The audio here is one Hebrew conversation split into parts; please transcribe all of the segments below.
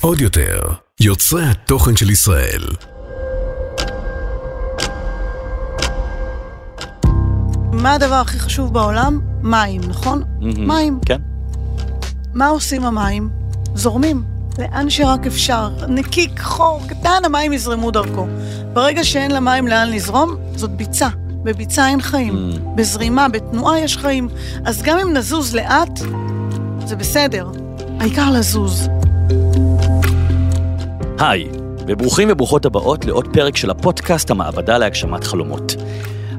עוד יותר, יוצרי התוכן של ישראל. מה הדבר הכי חשוב בעולם? מים, נכון? מים. כן. מה עושים המים? זורמים. לאן שרק אפשר. נקיק, חור, קטן, המים יזרמו דרכו. ברגע שאין למים לאן לזרום, זאת ביצה. בביצה אין חיים. Mm. בזרימה, בתנועה יש חיים. אז גם אם נזוז לאט, זה בסדר. העיקר לזוז. היי, וברוכים וברוכות הבאות לעוד פרק של הפודקאסט המעבדה להגשמת חלומות.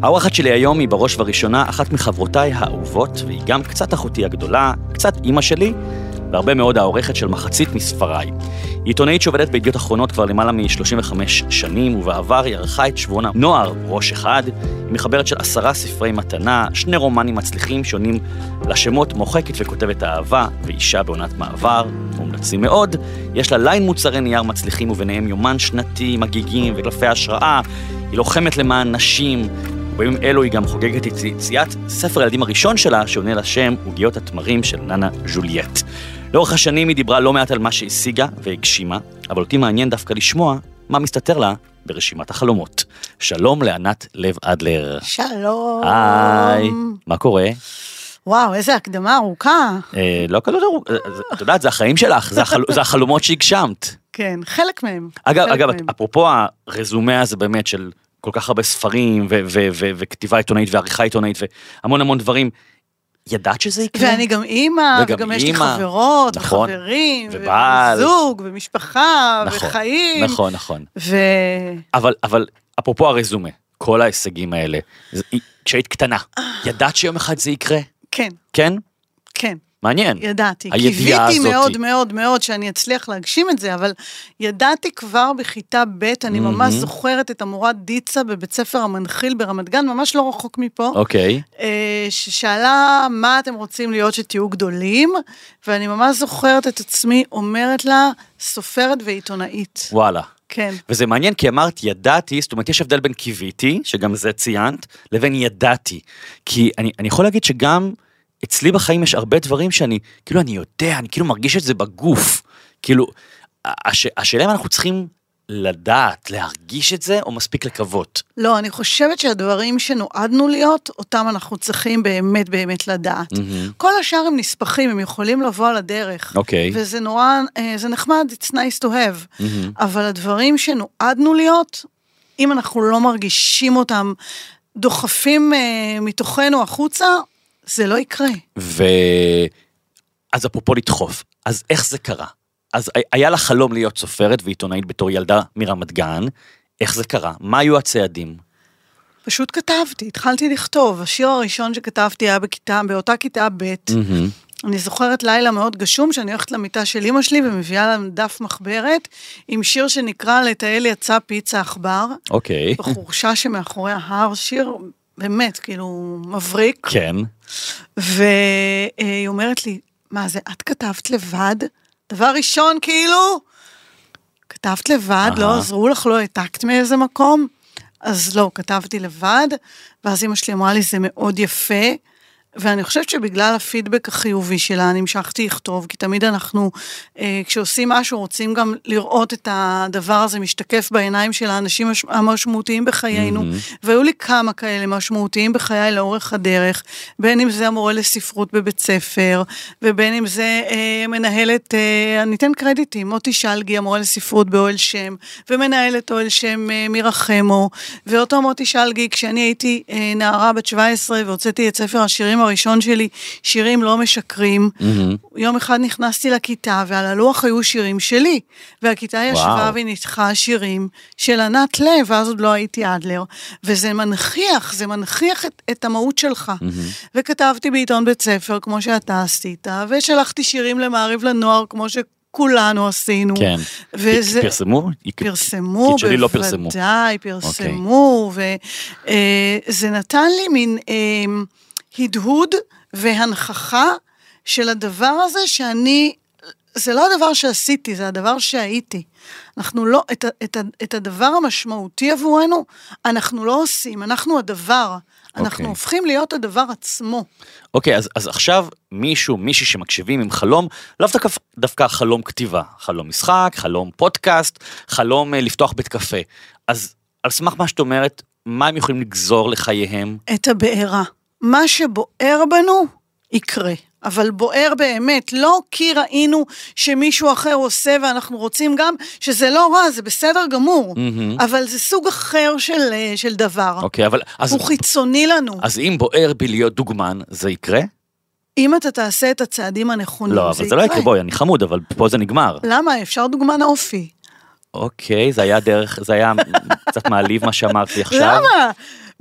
האורחת שלי היום היא בראש ובראשונה אחת מחברותיי האהובות, והיא גם קצת אחותי הגדולה, קצת אימא שלי, והרבה מאוד העורכת של מחצית מספריי. היא עיתונאית שעובדת בידיעות אחרונות כבר למעלה מ-35 שנים, ובעבר היא ערכה את שבועון הנוער ראש אחד, היא מחברת של עשרה ספרי מתנה, שני רומנים מצליחים שעונים לשמות מוחקת וכותבת אהבה, ואישה בעונת מעבר, מומלצים מאוד. יש לה ליין מוצרי נייר מצליחים וביניהם יומן שנתי, מגיגים וקלפי השראה. היא לוחמת למען נשים, ובימים אלו היא גם חוגגת את יציאת ספר הילדים הראשון שלה, שעונה לשם עוגיות התמרים של ננה ז'ולייט. לאורך השנים היא דיברה לא מעט על מה שהשיגה והגשימה, אבל אותי מעניין דווקא לשמוע מה מסתתר לה ברשימת החלומות. שלום לענת לב אדלר. שלום. היי, מה קורה? וואו, איזה הקדמה ארוכה. אה, לא כזאת ארוך, אה, זה- את יודעת, זה החיים שלך, זה החל- זה החלומות שהגשמת. כן, חלק מהם. אגב, חלק אגב, מהם. אפרופו הרזומה הזה באמת של כל כך הרבה ספרים וכתיבה עיתונאית ועריכה עיתונאית והמון המון דברים, ידעת שזה יקרה? ואני גם אימא, וגם וגם יש לי. חברות, נכון. וחברים, ובעל. וזוג, ומשפחה, נכון, וחיים. נכון, נכון. ו... אבל, אבל אפרופו הרזומה, כל ההישגים האלה, כשהיית קטנה, ידעת שיום אחד זה יקרה? כן, כן? כן, מעניין. ידעתי. הידיעה קיוויתי הזאתי. מאוד מאוד מאוד שאני אצליח להגשים את זה, אבל ידעתי כבר בכיתה ב', אני ממש מהמם. זוכרת את המורה דיצה בבית ספר המנחיל ברמת גן, ממש לא רחוק מפה. אוקיי. אה, ששאלה מה אתם רוצים להיות שתהיו גדולים, ואני ממש זוכרת את עצמי אומרת לה, סופרת ועיתונאית. וואלה. כן. וזה מעניין כי אמרת ידעתי, זאת אומרת יש הבדל בין קיוויתי, שגם זה ציינת, לבין ידעתי. כי אני, אני יכול להגיד שגם אצלי בחיים יש הרבה דברים שאני, כאילו אני יודע, אני כאילו מרגיש את זה בגוף. כאילו, הש, השאלה אם אנחנו צריכים לדעת, להרגיש את זה, או מספיק לקוות. לא, אני חושבת שהדברים שנועדנו להיות, אותם אנחנו צריכים באמת באמת לדעת. מהמם. כל השאר הם נספחים, הם יכולים לבוא על הדרך. אוקיי. וזה נורא, אה, זה נחמד, it's nice to have. מהמם. אבל הדברים שנועדנו להיות, אם אנחנו לא מרגישים אותם דוחפים אה, מתוכנו החוצה, זה לא יקרה. ו... אז אפרופו לדחוף, אז איך זה קרה? אז היה לה חלום להיות סופרת ועיתונאית בתור ילדה מרמת גן, איך זה קרה? מה היו הצעדים? פשוט כתבתי, התחלתי לכתוב. השיר הראשון שכתבתי היה בכיתה, באותה כיתה ב'. מהמם. אני זוכרת לילה מאוד גשום, שאני הולכת למיטה של אימא שלי ומביאה לה דף מחברת, עם שיר שנקרא "לטייל יצא פיצה עכבר", אוקיי. בחורשה שמאחורי ההר, שיר באמת, כאילו, מבריק. כן. והיא אומרת לי, מה זה, את כתבת לבד? דבר ראשון, כאילו, כתבת לבד, לא. עזרו לך, לא העתקת מאיזה מקום? אז לא, כתבתי לבד, ואז אמא שלי אמרה לי, זה מאוד יפה, ואני חושבת שבגלל הפידבק החיובי שלה, המשכתי לכתוב, כי תמיד אנחנו, אה, כשעושים משהו, רוצים גם לראות את הדבר הזה משתקף בעיניים של האנשים המשמעותיים בחיינו, והיו לי כמה כאלה משמעותיים בחיי לאורך הדרך, בין אם זה המורה לספרות בבית ספר, ובין אם זה אה, מנהלת, אה, אני אתן קרדיטים, מוטי שלגי, המורה לספרות באוהל שם, ומנהלת אוהל שם אה, מירה חמו, ואותו מוטי שלגי, כשאני הייתי אה, נערה בת 17 והוצאתי את ספר השירים הראשון שלי, שירים לא משקרים, מהמם. יום אחד נכנסתי לכיתה, ועל הלוח היו שירים שלי, והכיתה ישבה וואו. וניתחה שירים של ענת לב, ואז עוד לא הייתי אדלר, וזה מנכיח, זה מנכיח את, את המהות שלך. וכתבתי בעיתון בית ספר, כמו שאתה עשית, ושלחתי שירים למעריב לנוער, כמו שכולנו עשינו. כן. וזה... פרסמו? פרסמו, שלי לא פרסמו. אוקיי. בוודאי, פרסמו, וזה נתן לי מין אה, הדהוד והנכחה של הדבר הזה שאני, זה לא הדבר שעשיתי, זה הדבר שהייתי. אנחנו לא, את, את, את הדבר המשמעותי עבורנו, אנחנו לא עושים, אנחנו הדבר. אנחנו אוקיי. הופכים להיות הדבר עצמו. אוקיי, אז, אז עכשיו מישהו, מישהי שמקשיבים עם חלום, לאו דווקא, דווקא חלום כתיבה, חלום משחק, חלום פודקאסט, חלום אה, לפתוח בית קפה. אז על סמך מה שאת אומרת, מה הם יכולים לגזור לחייהם? את הבעירה. מה שבוער בנו, יקרה. אבל בוער באמת, לא כי ראינו שמישהו אחר עושה ואנחנו רוצים גם, שזה לא רע, זה בסדר גמור, מהמם. אבל זה סוג אחר של, אה, של דבר. אוקיי, אבל אז, הוא חיצוני לנו. אז אם בוער בי להיות דוגמן, זה יקרה? אם אתה תעשה את הצעדים הנכונים, לא, אבל זה לא יקרה, בואי, אני חמוד, אבל פה זה נגמר. למה? אפשר דוגמן אופי. אוקיי, זה היה דרך, זה היה קצת מעליב מה שאמרתי עכשיו. למה?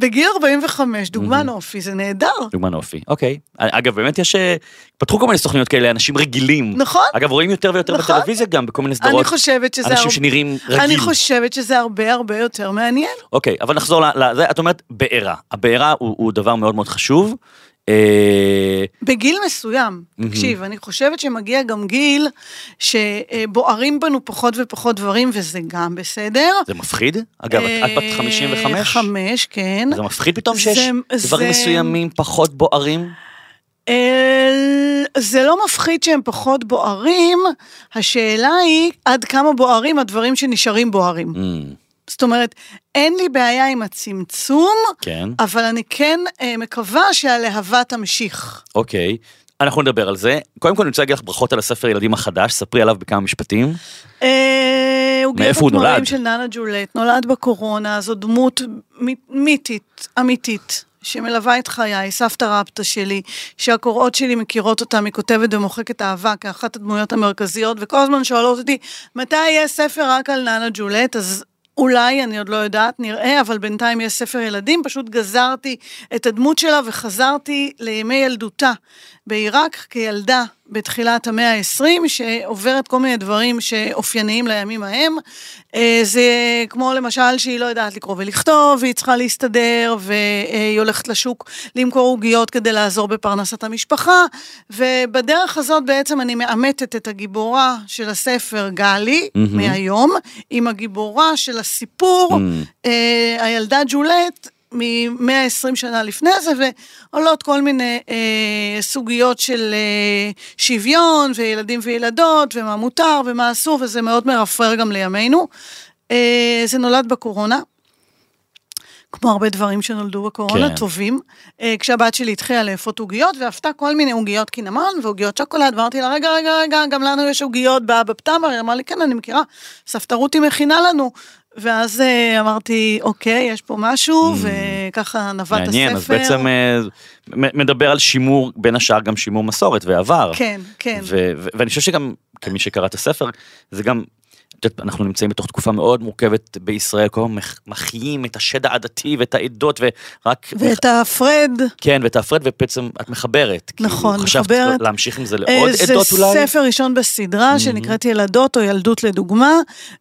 בגיל 45, דוגמן אופי, זה נהדר. דוגמן אופי, אוקיי. אגב, באמת יש, אה, פתחו כל מיני סוכניות כאלה, אנשים רגילים. נכון. אגב, רואים יותר ויותר נכון. בטלוויזיה גם, בכל מיני אני סדרות. חושבת שזה... אנשים שנראים רגיל. אני חושבת שזה הרבה הרבה יותר מעניין. אוקיי, אבל נחזור לזה, את אומרת בעירה. הבעירה הוא, הוא דבר מאוד מאוד חשוב. אה, בגיל מסוים, תקשיב, אני חושבת שמגיע גם גיל שבוערים בנו פחות ופחות דברים, וזה גם בסדר. זה מפחיד? אגב, את, בת 55? אה, חמש, כן. זה מפחיד פתאום שיש דברים מסוימים פחות בוערים? אה, זה לא מפחיד שהם פחות בוערים, השאלה היא עד כמה בוערים הדברים שנשארים בוערים. Mm, זאת אומרת, אין לי בעיה עם הצמצום, כן, אבל אני כן אה, מקווה שהלהבה תמשיך. אוקיי. אנחנו נדבר על זה. קודם כל אני רוצה להגיד לך ברכות על הספר ילדים החדש, ספרי עליו בכמה משפטים. אה, הוא מאיפה הוא גאה בתמרים נולד? של ננה ג'ולט, נולד בקורונה, זו דמות מיתית, אמיתית. שמלווה את חיי, סבתא רבתא שלי, שהקוראות שלי מכירות אותה, היא כותבת ומוחקת אהבה כאחת הדמויות המרכזיות, וכל הזמן שואלות אותי, מתי יהיה ספר רק על ננה ג'ולט? אז אולי, אני עוד לא יודעת, נראה, אבל בינתיים יש ספר ילדים, פשוט גזרתי את הדמות שלה וחזרתי לימי ילדותה בעיראק כילדה בתחילת המאה ה-20, שעוברת כל מיני דברים שאופייניים לימים ההם. אה, זה כמו למשל שהיא לא יודעת לקרוא ולכתוב, והיא צריכה להסתדר, והיא הולכת לשוק למכור עוגיות כדי לעזור בפרנסת המשפחה, ובדרך הזאת בעצם אני מאמתת את הגיבורה של הספר גלי, מהמם. מהיום, עם הגיבורה של הסיפור, Mm. אה, הילדה ג'ולט. מ-120 שנה לפני זה, ועולות כל מיני אה, סוגיות של אה, שוויון, וילדים וילדות, ומה מותר ומה אסור, וזה מאוד מרפרר גם לימינו. אה, זה נולד בקורונה. כמו הרבה דברים שנולדו בקורונה, כן. טובים. אה, כשהבת שלי התחילה לאפות עוגיות, ואפתה כל מיני עוגיות קינמון ועוגיות שוקולד, ואמרתי לה, רגע, רגע, רגע, גם לנו יש עוגיות באבא פתמר, היא אמרה לי, כן, אני מכירה, סבתא רותי מכינה לנו. ואז אה, אמרתי, אוקיי, יש פה משהו, וככה נווט הספר. Mm. מעניין, אז בעצם אה, מדבר על שימור, בין השאר גם שימור מסורת ועבר. כן, כן. ואני חושב שגם כמי שקרא את הספר, זה גם, אנחנו נמצאים בתוך תקופה מאוד מורכבת בישראל, כל הזמן מח- מחיים את השד העדתי ואת העדות ורק, ואת הפרד, כן, ואת ההפרד ובעצם את מחברת. כאילו, נכון, חשבת מחברת. להמשיך עם זה אה, לעוד עדות אולי? זה ספר ראשון בסדרה שנקראת ילדות או ילדות לדוגמה,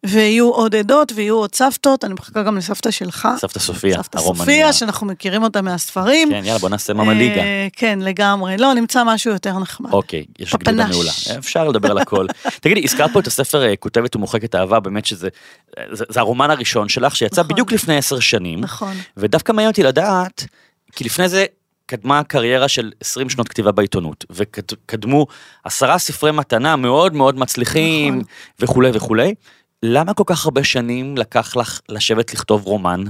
ויהיו עוד עדות ויהיו עוד סבתות, אני מחכה גם לסבתא שלך. סבתא סופיה, סבתא הרומניה. סופיה, שאנחנו מכירים אותה מהספרים. כן, יאללה, בוא נעשה מאמה ליגה. אה, כן, לגמרי. לא, נמצא משהו יותר נחמד. אוקיי, יש גלידה. מעולה. אפשר לדבר על הכל. תגידי, הזכרת פה את הספר אה, כותבת ומוחקת אהבה, באמת שזה זה, זה הרומן הראשון שלך, שיצא נכון. בדיוק לפני עשר שנים. נכון. ודווקא מעניין אותי לדעת, כי לפני זה קדמה קריירה של 20 שנות כתיבה בעיתונות, וקדמו עשרה ספרי מתנה מאוד מאוד מצליחים, נכון. וכולי וכולי. למה כל כך הרבה שנים לקח לך לשבת לכתוב רומן?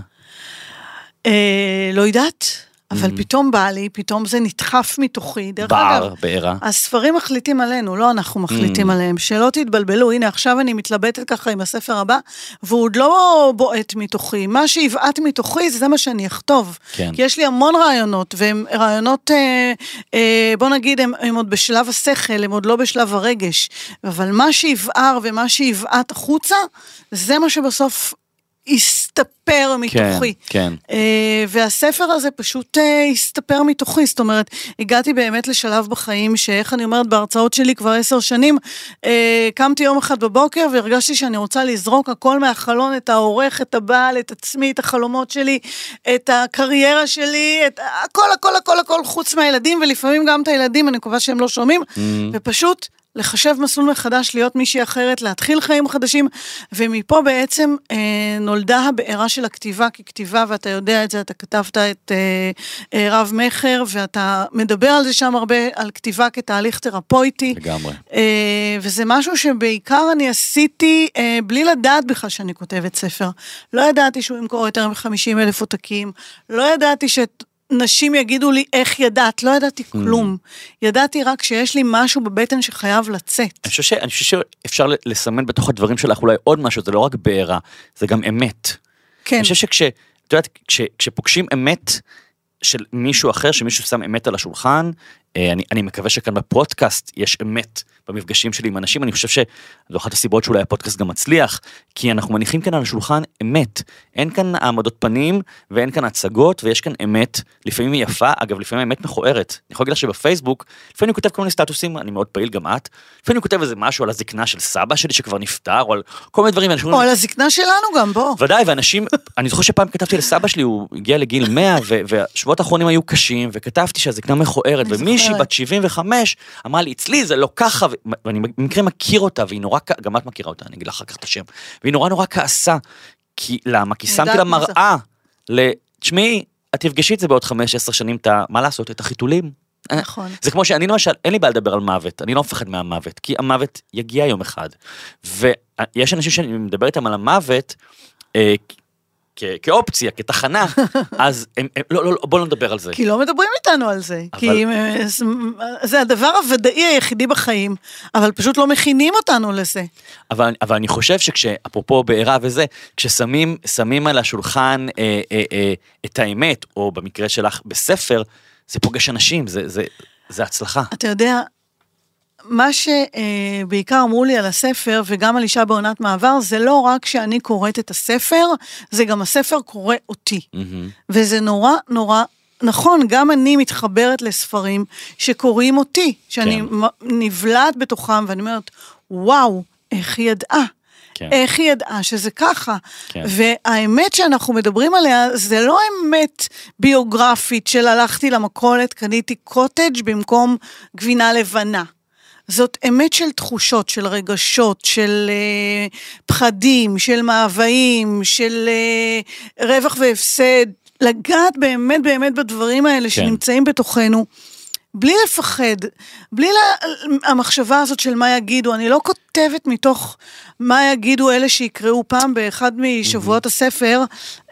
אה, לא יודעת, אבל פתאום בא לי, פתאום זה נדחף מתוכי. דרך בער, אגב, בעירה. הספרים מחליטים עלינו, לא אנחנו מחליטים Mm. עליהם. שלא תתבלבלו, הנה עכשיו אני מתלבטת ככה עם הספר הבא, והוא עוד לא בועט מתוכי. מה שיבעט מתוכי זה מה שאני אכתוב. כן. כי יש לי המון רעיונות, והם רעיונות, אה, אה, בוא נגיד, הם, הם עוד בשלב השכל, הם עוד לא בשלב הרגש. אבל מה שיבער ומה שיבעט החוצה, זה מה שבסוף יסתפר מתוכי. כן. אה, והספר הזה פשוט אה, הסתפר מתוכי, זאת אומרת, הגעתי באמת לשלב בחיים שאיך אני אומרת, בהרצאות שלי כבר עשר שנים, אה, קמתי יום אחד בבוקר והרגשתי שאני רוצה לזרוק הכל מהחלון, את העורך, את הבעל, את עצמי, את החלומות שלי, את הקריירה שלי, את הכל, הכל, הכל, הכל, חוץ מהילדים, ולפעמים גם את הילדים, אני מקווה שהם לא שומעים, Mm. ופשוט... לחשב מסלול מחדש, להיות מישהי אחרת, להתחיל חיים חדשים, ומפה בעצם אה, נולדה הבעירה של הכתיבה, כי כתיבה, ואתה יודע את זה, אתה כתבת את אה, אה, רב מכר, ואתה מדבר על זה שם הרבה, על כתיבה כתהליך תרפויטי. לגמרי. אה, וזה משהו שבעיקר אני עשיתי אה, בלי לדעת בכלל שאני כותבת ספר. לא ידעתי שהוא ימכור יותר מ-50 אלף עותקים, לא ידעתי ש... נשים יגידו לי, איך ידעת? לא ידעתי כלום. ידעתי רק שיש לי משהו בבטן שחייב לצאת. אני חושב, ש, אני חושב שאפשר לסמן בתוך הדברים שלך אולי עוד משהו, זה לא רק בעירה, זה גם אמת. כן. אני חושב שכש... את יודעת, כש, כשפוגשים אמת של מישהו אחר, שמישהו שם אמת על השולחן, אה, אני, אני מקווה שכאן בפודקאסט יש אמת במפגשים שלי עם אנשים, אני חושב שזו אחת הסיבות שאולי הפודקאסט גם מצליח, כי אנחנו מניחים כאן על השולחן אמת. אין כאן העמדות פנים ואין כאן הצגות ויש כאן אמת, לפעמים היא יפה, אגב לפעמים האמת מכוערת. אני יכול להגיד לך שבפייסבוק, לפעמים אני כותב כל מיני סטטוסים, אני מאוד פעיל גם את, לפעמים אני כותב איזה משהו על הזקנה של סבא שלי שכבר נפטר, או על כל מיני דברים. או על הזקנה שלנו גם, בוא. ודאי, ואנשים, אני זוכר שפעם כתבתי לסבא שלי, הוא הגיע לגיל 100, והשבועות האחרונים היו קשים, וכתבתי שהזקנה מכוערת, ומישהי בת 75 אמרה לי, אצלי זה לא ככה, ואני במקרה מכיר אותה, והיא נורא, גם את מכירה אותה, אני אגיד לך אחר כך את השם, והיא נורא נורא כעסה, כי, למה? כי שמתי לה מראה, תשמעי, את תפגשי את זה בעוד 5-10 שנים, את ה... מה לעשות? את החיתולים. נכון. זה כמו שאני למשל, אין לי בעיה לדבר על מוות, אני לא מפחד מהמוות, כי המוות יגיע יום אחד. ויש אנשים שאני מדבר איתם על המוות, אה, כאופציה, כתחנה, אז הם, הם, לא, לא, לא, בוא לא נדבר על זה. כי לא מדברים איתנו על זה. אבל... כי זה הדבר הוודאי היחידי בחיים, אבל פשוט לא מכינים אותנו לזה. אבל, אבל אני חושב שכשאפרופו בעירה וזה, כששמים על השולחן אה, אה, אה, את האמת, או במקרה שלך בספר, זה פוגש אנשים, זה, זה, זה הצלחה. אתה יודע, מה שבעיקר אמרו לי על הספר, וגם על אישה בעונת מעבר, זה לא רק שאני קוראת את הספר, זה גם הספר קורא אותי. Mm-hmm. וזה נורא נורא נכון, גם אני מתחברת לספרים שקוראים אותי, שאני כן. נבלעת בתוכם, ואני אומרת, וואו, איך היא ידעה? כן. איך היא ידעה שזה ככה? כן. והאמת שאנחנו מדברים עליה, זה לא אמת ביוגרפית של הלכתי למכולת, קניתי קוטג' במקום גבינה לבנה. זאת אמת של תחושות, של רגשות, של uh, פחדים, של מאוויים, של uh, רווח והפסד, לגעת באמת באמת בדברים האלה כן. שנמצאים בתוכנו. בלי לפחד, בלי לה, המחשבה הזאת של מה יגידו, אני לא כותבת מתוך מה יגידו אלה שיקראו פעם באחד משבועות הספר,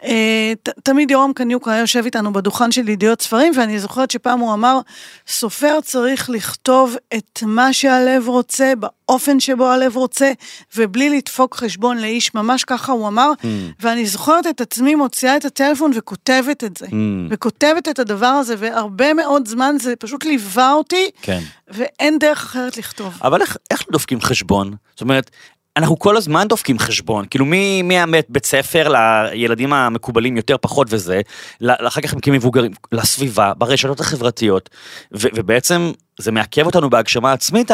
אה, תמיד יורם קניוק היה יושב איתנו בדוכן של ידיעות ספרים, ואני זוכרת שפעם הוא אמר, סופר צריך לכתוב את מה שהלב רוצה, באופן שבו הלב רוצה, ובלי לדפוק חשבון לאיש, ממש ככה הוא אמר, mm. ואני זוכרת את עצמי מוציאה את הטלפון וכותבת את זה, mm. וכותבת את הדבר הזה, והרבה מאוד זמן זה פשוט ליווה אותי, כן. ואין דרך אחרת לכתוב. אבל איך, איך דופקים חשבון? זאת אומרת, אנחנו כל הזמן דופקים חשבון, כאילו מי, מי בית ספר לילדים המקובלים יותר פחות וזה, אחר כך כמבוגרים, לסביבה, ברשתות החברתיות, ו, ובעצם זה מעכב אותנו בהגשמה עצמית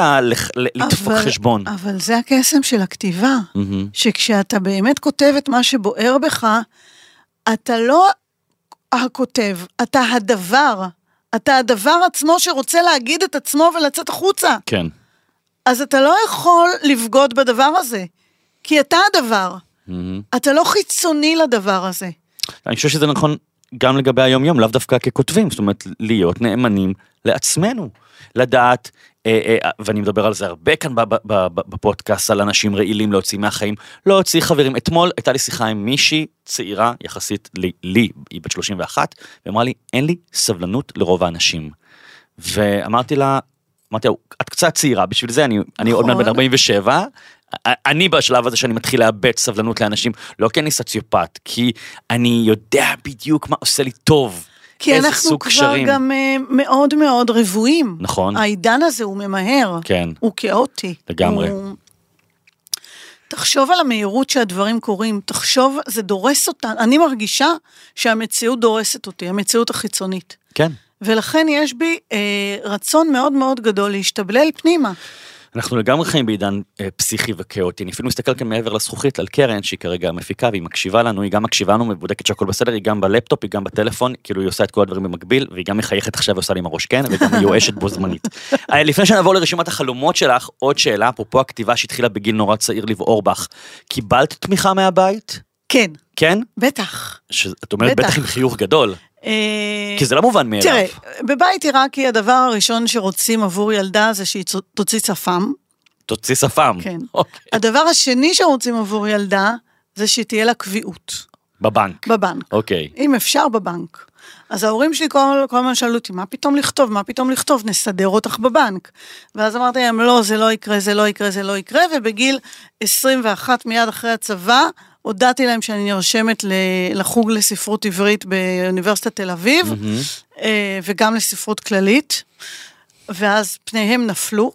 לדפוק חשבון. אבל זה הקסם של הכתיבה, mm-hmm. שכשאתה באמת כותב את מה שבוער בך, אתה לא הכותב, אתה הדבר. אתה הדבר עצמו שרוצה להגיד את עצמו ולצאת החוצה. כן. אז אתה לא יכול לבגוד בדבר הזה, כי אתה הדבר. Mm-hmm. אתה לא חיצוני לדבר הזה. אני חושב שזה נכון גם לגבי היום-יום, לאו דווקא ככותבים, זאת אומרת, להיות נאמנים לעצמנו. לדעת, אה, אה, ואני מדבר על זה הרבה כאן בפודקאסט, על אנשים רעילים להוציא מהחיים, להוציא חברים. אתמול הייתה לי שיחה עם מישהי צעירה יחסית לי, לי היא בת 31, ואמרה לי, אין לי סבלנות לרוב האנשים. ואמרתי לה, אמרתי, את קצת צעירה, בשביל זה אני, אני עוד מעט בן 47, נכון. אני בשלב הזה שאני מתחיל לאבד סבלנות לאנשים, לא כי אני סוציופט, כי אני יודע בדיוק מה עושה לי טוב. כי אנחנו כבר קשרים. גם אה, מאוד מאוד רבועים. נכון. העידן הזה הוא ממהר. כן. הוא כאוטי. לגמרי. הוא... תחשוב על המהירות שהדברים קורים, תחשוב, זה דורס אותנו. אני מרגישה שהמציאות דורסת אותי, המציאות החיצונית. כן. ולכן יש בי אה, רצון מאוד מאוד גדול להשתבלל פנימה. אנחנו לגמרי חיים בעידן אה, פסיכי וכאוטי, אני אפילו מסתכל כאן מעבר לזכוכית על קרן שהיא כרגע מפיקה והיא מקשיבה לנו, היא גם מקשיבה לנו ובודקת שהכל בסדר, היא גם בלפטופ, היא גם בטלפון, כאילו היא עושה את כל הדברים במקביל, והיא גם מחייכת עכשיו ועושה לי עם הראש כן, וגם מיואשת בו זמנית. אה, לפני שנעבור לרשימת החלומות שלך, עוד שאלה, אפרופו הכתיבה שהתחילה בגיל נורא צעיר לבעור בך, קיבלת תמיכה מהבית? כן, כן? בטח. שאת אומרת בטח. בטח עם חיוך גדול, כי זה לא מובן מאליו. תראה, בבית עיראקי הדבר הראשון שרוצים עבור ילדה זה שהיא תוציא שפם. תוציא שפם. כן. אוקיי. הדבר השני שרוצים עבור ילדה זה שתהיה לה קביעות בבנק. בבנק. אוקיי. אם אפשר בבנק. אז ההורים שלי כל, כל הזמן שאלו אותי, מה פתאום לכתוב, מה פתאום לכתוב, נסדר אותך בבנק. ואז אמרתי להם, לא, זה לא יקרה, זה לא יקרה, זה לא יקרה, ובגיל 21, מיד אחרי הצבא, הודעתי להם שאני נרשמת לחוג לספרות עברית באוניברסיטת תל אביב. אה, וגם לספרות כללית, ואז פניהם נפלו,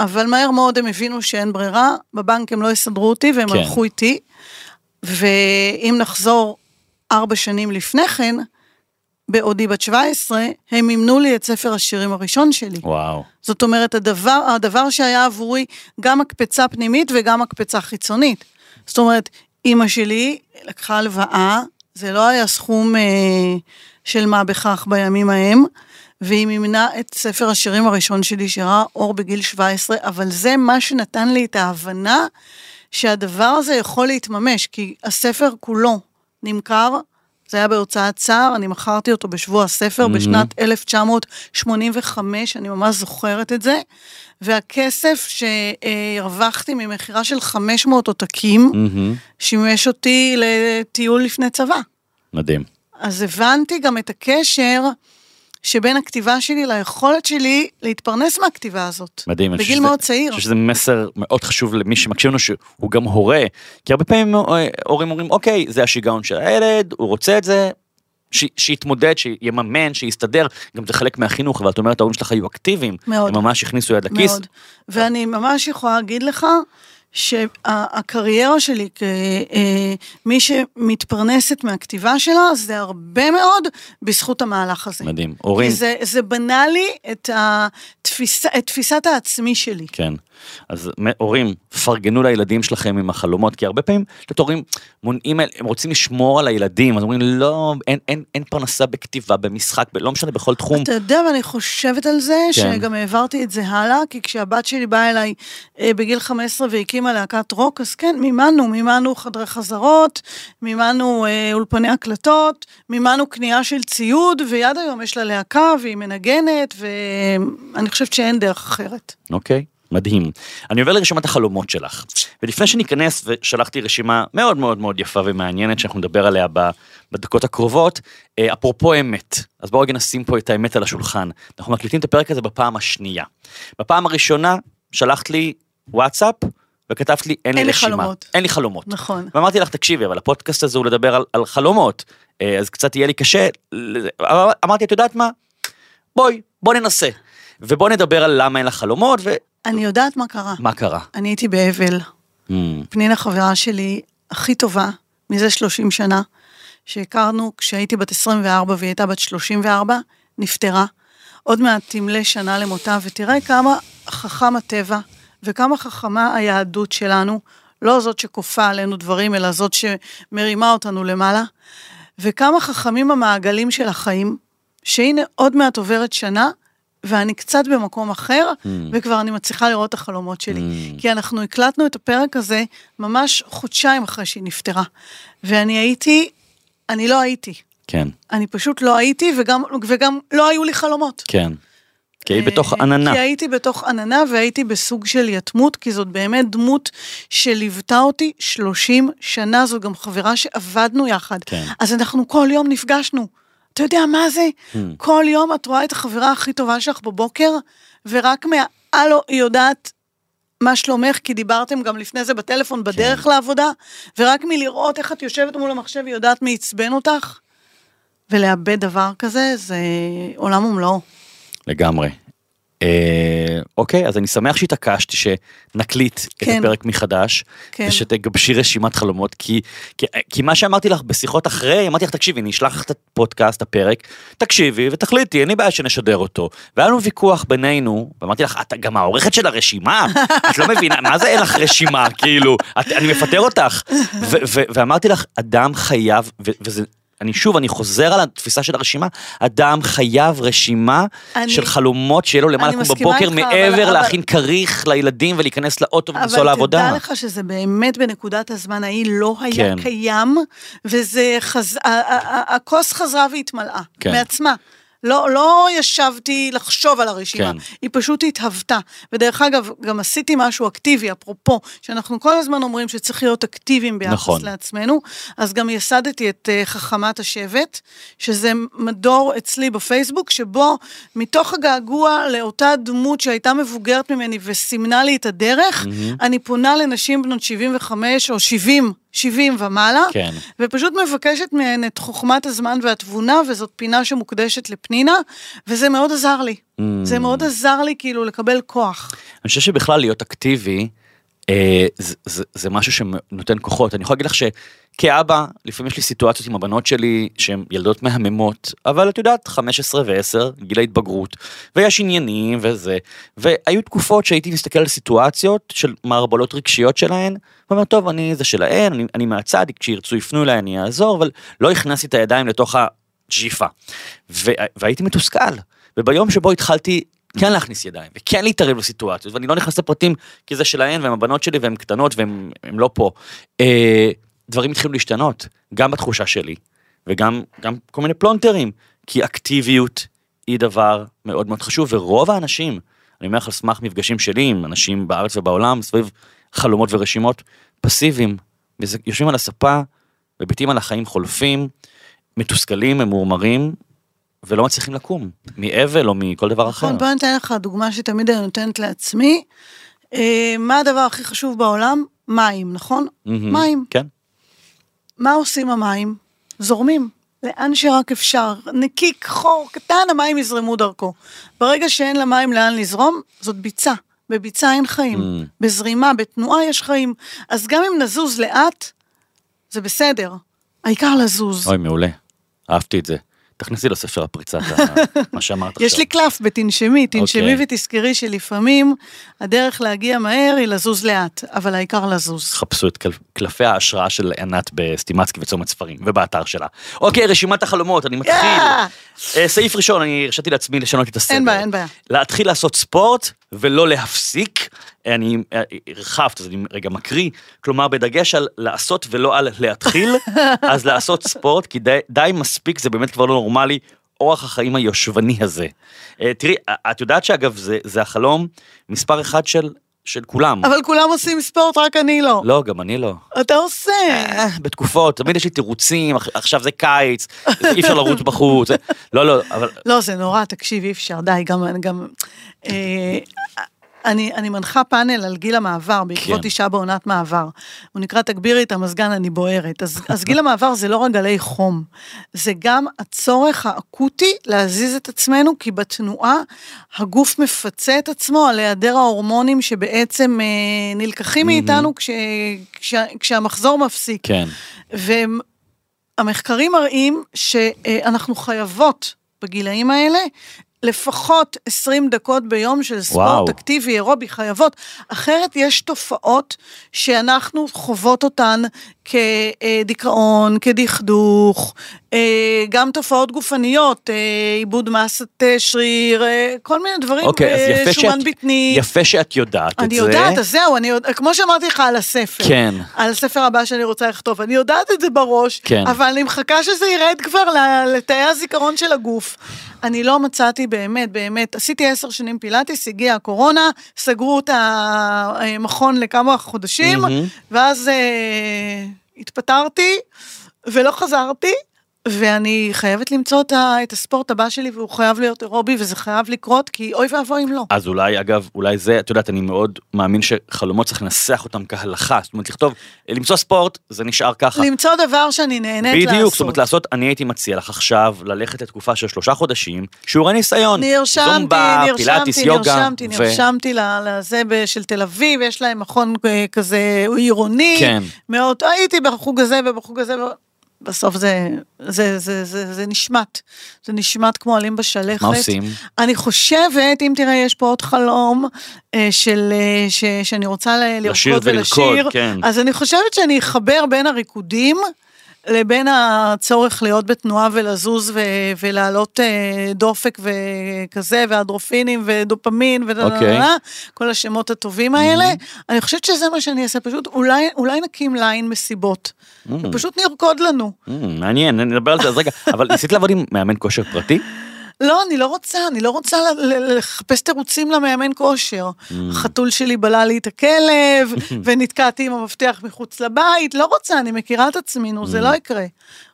אבל מהר מאוד הם הבינו שאין ברירה, בבנק הם לא יסדרו אותי והם כן. הלכו איתי, ואם נחזור ארבע שנים לפני כן, בעודי בת 17, הם מימנו לי את ספר השירים הראשון שלי. וואו. זאת אומרת, הדבר, הדבר שהיה עבורי גם מקפצה פנימית וגם מקפצה חיצונית. זאת אומרת, אימא שלי לקחה הלוואה, זה לא היה סכום אה, של מה בכך בימים ההם, והיא מימנה את ספר השירים הראשון שלי, שראה אור בגיל 17, אבל זה מה שנתן לי את ההבנה שהדבר הזה יכול להתממש, כי הספר כולו נמכר, זה היה בהוצאת צער, אני מכרתי אותו בשבוע הספר מהמם. בשנת 1985, אני ממש זוכרת את זה, והכסף שהרווחתי ממכירה של 500 עותקים, מהמם. שימש אותי לטיול לפני צבא. מדהים. אז הבנתי גם את הקשר שבין הכתיבה שלי ליכולת שלי להתפרנס מהכתיבה הזאת. מדהים. בגיל שזה- מאוד צעיר. אני חושב שזה מסר מאוד חשוב למי שמקשיב לנו שהוא גם הורה, כי הרבה פעמים אה, הורים אומרים אוקיי זה השיגעון של הילד, הוא רוצה את זה, ש- שיתמודד, שיממן, שיסתדר, גם זה חלק מהחינוך, אבל את אומרת ההורים שלך היו אקטיביים, מאוד. הם ממש הכניסו יד לכיס, מאוד. ואני ממש יכולה להגיד לך שהקריירה שלי כמי שמתפרנסת מהכתיבה שלה, זה הרבה מאוד בזכות המהלך הזה. מדהים. הורים, כי זה, זה בנה לי את, התפיסה, את תפיסת העצמי שלי. כן. אז הורים, פרגנו לילדים שלכם עם החלומות, כי הרבה פעמים, את הורים מונעים, הם רוצים לשמור על הילדים, אז אומרים לא, אין, אין, אין פרנסה בכתיבה, במשחק, ב- לא משנה, בכל תחום. אתה יודע, ואני חושבת על זה, כן. שגם העברתי את זה הלאה, כי כשהבת שלי באה אליי אה, בגיל 15 והקימה להקת רוק, אז כן, מימנו, מימנו חדרי חזרות, מימנו אה, אולפני הקלטות, מימנו קנייה של ציוד, ויד היום יש לה להקה והיא מנגנת, ואני חושבת שאין דרך אחרת. אוקיי, מדהים. אני עובר לרשימת החלומות שלך. ולפני שניכנס, ושלחתי רשימה מאוד מאוד מאוד יפה ומעניינת שאנחנו נדבר עליה בדקות הקרובות, אה, אפרופו אמת, אז בואו רגע נשים פה את האמת על השולחן. אנחנו מקליטים את הפרק הזה בפעם השנייה. בפעם הראשונה שלחת לי וואטסאפ, וכתבת לי אין לי אין לי רשימה. חלומות. אין לי חלומות. נכון. ואמרתי לך, תקשיבי, אבל הפודקאסט הזה הוא לדבר על, על חלומות, אה, אז קצת יהיה לי קשה. לזה." אבל אמרתי, את יודעת מה? בואי, בוא ננסה. ובוא נדבר על למה אין לך חלומות, אני יודעת מה קרה. ומה קרה. אני הייתי באבל. Hmm, פנינה חברה שלי הכי טובה, מזה 30 שנה, שהכרנו כשהייתי בת 24 והיא הייתה בת 34, נפטרה. עוד מעט תמלא שנה למותה, ותראה כמה חכם הטבע וכמה חכמה היהדות שלנו, לא זאת שכופה עלינו דברים, אלא זאת שמרימה אותנו למעלה, וכמה חכמים המעגלים של החיים, שהנה עוד מעט עוברת שנה, ואני קצת במקום אחר, Hmm. וכבר אני מצליחה לראות את החלומות שלי. Mm. כי אנחנו הקלטנו את הפרק הזה ממש חודשיים אחרי שהיא נפטרה. ואני הייתי, אני לא הייתי. כן, אני פשוט לא הייתי, וגם, וגם לא היו לי חלומות. כן. כי היית בתוך אה, עננה. כי הייתי בתוך עננה והייתי בסוג של יתמות, כי זאת באמת דמות שליוותה אותי 30 שנה, זו גם חברה שעבדנו יחד. כן. אז אנחנו כל יום נפגשנו. אתה יודע מה זה? Hmm. כל יום את רואה את החברה הכי טובה שלך בבוקר, ורק מהלו היא יודעת מה שלומך, כי דיברתם גם לפני זה בטלפון בדרך כן. לעבודה, ורק מלראות איך את יושבת מול המחשב היא יודעת מי עצבן אותך, ולאבד דבר כזה זה עולם ומלואו. לגמרי. אה, אוקיי, אז אני שמח שהתעקשתי שנקליט כן. את הפרק מחדש, כן. ושתגבשי רשימת חלומות, כי, כי, כי מה שאמרתי לך בשיחות אחרי, אמרתי לך, תקשיבי, אני אשלח לך את הפודקאסט, הפרק, תקשיבי ותחליטי, אין לי בעיה שנשדר אותו. והיה לנו ויכוח בינינו, ואמרתי לך, את גם העורכת של הרשימה? את לא מבינה, מה זה אין לך רשימה? כאילו, את, אני מפטר אותך. ו, ו, ואמרתי לך, אדם חייב, ו, וזה... אני שוב, אני חוזר על התפיסה של הרשימה, אדם חייב רשימה אני- של חלומות שיהיה לו למה לקום בבוקר, איתך, אבל- מעבר אבל- להכין כריך לילדים ולהיכנס לאוטו ולנסוע אבל לעבודה. תדע לך שזה באמת בנקודת הזמן ההיא לא היה כן. קיים, וזה חז... הכוס חזרה והתמלאה, כן. מעצמה. לא, לא ישבתי לחשוב על הרשימה, כן. היא פשוט התהוותה. ודרך אגב, גם עשיתי משהו אקטיבי, אפרופו, שאנחנו כל הזמן אומרים שצריך להיות אקטיביים ביחס נכון. לעצמנו, אז גם ייסדתי את uh, חכמת השבט, שזה מדור אצלי בפייסבוק, שבו מתוך הגעגוע לאותה דמות שהייתה מבוגרת ממני וסימנה לי את הדרך, אני פונה לנשים בנות 75 או 70, 70 ומעלה, כן. ופשוט מבקשת מהן את חוכמת הזמן והתבונה, וזאת פינה שמוקדשת לפנינה, וזה מאוד עזר לי. Mm. זה מאוד עזר לי כאילו לקבל כוח. אני חושב שבכלל להיות אקטיבי, זה, זה, זה משהו שנותן כוחות. אני יכול להגיד לך שכאבא, לפעמים יש לי סיטואציות עם הבנות שלי שהן ילדות מהממות, אבל את יודעת, 15 ו-10, גיל ההתבגרות, ויש עניינים וזה, והיו תקופות שהייתי מסתכל על סיטואציות של מערבולות רגשיות שלהן, ואומר, טוב, אני זה שלהן, אני, אני מהצד, כשירצו יפנו אליי אני אעזור, אבל לא הכנסתי את הידיים לתוך הג'יפה. והייתי מתוסכל. וביום שבו התחלתי כן להכניס ידיים, וכן להתערב בסיטואציות, ואני לא נכנס לפרטים כי זה שלהן, והן הבנות שלי, והן קטנות, והן הן לא פה. אה, דברים התחילו להשתנות, גם בתחושה שלי, וגם גם כל מיני פלונטרים, כי אקטיביות היא דבר מאוד מאוד חשוב, ורוב האנשים, אני אומר לך על סמך מפגשים שלי עם אנשים בארץ ובעולם, סביב חלומות ורשימות, פסיביים, יושבים על הספה, מביטים על החיים חולפים, מתוסכלים, ממורמרים, ולא מצליחים לקום, מאבל או מכל דבר אחר. נכון, בוא אני אתן לך דוגמה שתמיד אני נותנת לעצמי. אה, מה הדבר הכי חשוב בעולם? מים, נכון? מים. כן. מה עושים המים? זורמים. לאן שרק אפשר. נקיק, חור, קטן, המים יזרמו דרכו. ברגע שאין למים לאן לזרום, זאת ביצה. בביצה אין חיים. Mm. בזרימה, בתנועה יש חיים. אז גם אם נזוז לאט, זה בסדר. העיקר לזוז. אוי, מעולה. אהבתי את זה. תכניסי לספר הפריצת ה- מה שאמרת עכשיו. יש לי קלף בתנשמי, תנשמי אוקיי. ותזכרי שלפעמים הדרך להגיע מהר היא לזוז לאט, אבל העיקר לזוז. חפשו את קל- קלפי ההשראה של ענת בסטימצקי וצומת ספרים, ובאתר שלה. אוקיי, רשימת החלומות, אני מתחיל. יאה! אה, סעיף ראשון, אני הרשיתי לעצמי לשנות את הסדר. אין בעיה, אין בעיה. להתחיל לעשות ספורט ולא להפסיק. אני אה, הרחבת, אז אני רגע מקריא, כלומר בדגש על לעשות ולא על להתחיל, אז לעשות ספורט, כי די, די מספיק, זה באמת כבר לא נורמלי, אורח החיים היושבני הזה. אה, תראי, את יודעת שאגב, זה, זה החלום מספר אחד של, של כולם. אבל כולם עושים ספורט, רק אני לא. לא, גם אני לא. אתה עושה. אה, בתקופות, תמיד יש לי תירוצים, עכשיו זה קיץ, אי אפשר לרוץ בחוץ. לא, לא, אבל... לא, זה נורא, תקשיב, אי אפשר, די, גם... גם אה, אני, אני מנחה פאנל על גיל המעבר, בעקבות כן. אישה בעונת מעבר. הוא נקרא תגבירי את המזגן, אני בוערת. אז, אז גיל המעבר זה לא רק גלי חום, זה גם הצורך האקוטי להזיז את עצמנו, כי בתנועה הגוף מפצה את עצמו על היעדר ההורמונים שבעצם אה, נלקחים מאיתנו כש, כש, כשהמחזור מפסיק. כן. והמחקרים מראים שאנחנו חייבות בגילאים האלה לפחות 20 דקות ביום של ספורט וואו. אקטיבי, אירובי, חייבות. אחרת יש תופעות שאנחנו חוות אותן כדיכאון, כדכדוך, אה, גם תופעות גופניות, אה, עיבוד מסת אה, שריר, כל מיני דברים, אוקיי, אה, יפה שומן שאת, בטני. יפה שאת יודעת את זה. אני יודעת, אז זהו, אני יודע, כמו שאמרתי לך על הספר. כן. על הספר הבא שאני רוצה לכתוב, אני יודעת את זה בראש, כן. אבל אני מחכה שזה ירד כבר לתאי הזיכרון של הגוף. אני לא מצאתי באמת, באמת, עשיתי עשר שנים פילאטיס, הגיעה הקורונה, סגרו את המכון לכמה חודשים, מהמם. ואז אה, התפטרתי ולא חזרתי. ואני חייבת למצוא את, הספורט הבא שלי, והוא חייב להיות אירובי, וזה חייב לקרות, כי אוי ואבוי אם לא. אז אולי, אגב, אולי זה, את יודעת, אני מאוד מאמין שחלומות צריך לנסח אותם כהלכה, זאת אומרת, לכתוב, למצוא ספורט, זה נשאר ככה. למצוא דבר שאני נהנית לעשות. בדיוק, זאת אומרת, לעשות, אני הייתי מציע לך עכשיו ללכת לתקופה של שלושה חודשים, שיעורי ניסיון. נרשמתי, זומבה, נרשמתי, יוגה. נרשמתי, ו- נרשמתי לזה של תל אביב, יש להם מכון אה, כזה עירוני. כן. מאוד, הייתי בחוג הזה ובחוג הזה. ו- בסוף זה, זה, זה, זה, זה נשמט, זה נשמט כמו עלים בשלכת. מה עושים? אני חושבת, אם תראה, יש פה עוד חלום אה, של, אה, ש, שאני רוצה ל- לשיר לרקוד ולרקוד, ולשיר, כן. אז אני חושבת שאני אחבר בין הריקודים לבין הצורך להיות בתנועה ולזוז ו- ולהעלות אה, דופק וכזה, ואדרופינים ודופמין אוקיי. ודה, כל השמות הטובים האלה. אני חושבת שזה מה שאני אעשה, פשוט אולי, אולי נקים ליין מסיבות. ופשוט נרקוד לנו. Mm, מעניין, נדבר על זה אז רגע, אבל ניסית לעבוד עם מאמן כושר פרטי? לא, אני לא רוצה, אני לא רוצה לחפש תירוצים למאמן כושר. החתול שלי בלע לי את הכלב, ונתקעתי עם המפתח מחוץ לבית, לא רוצה, אני מכירה את עצמי, נו, זה לא יקרה.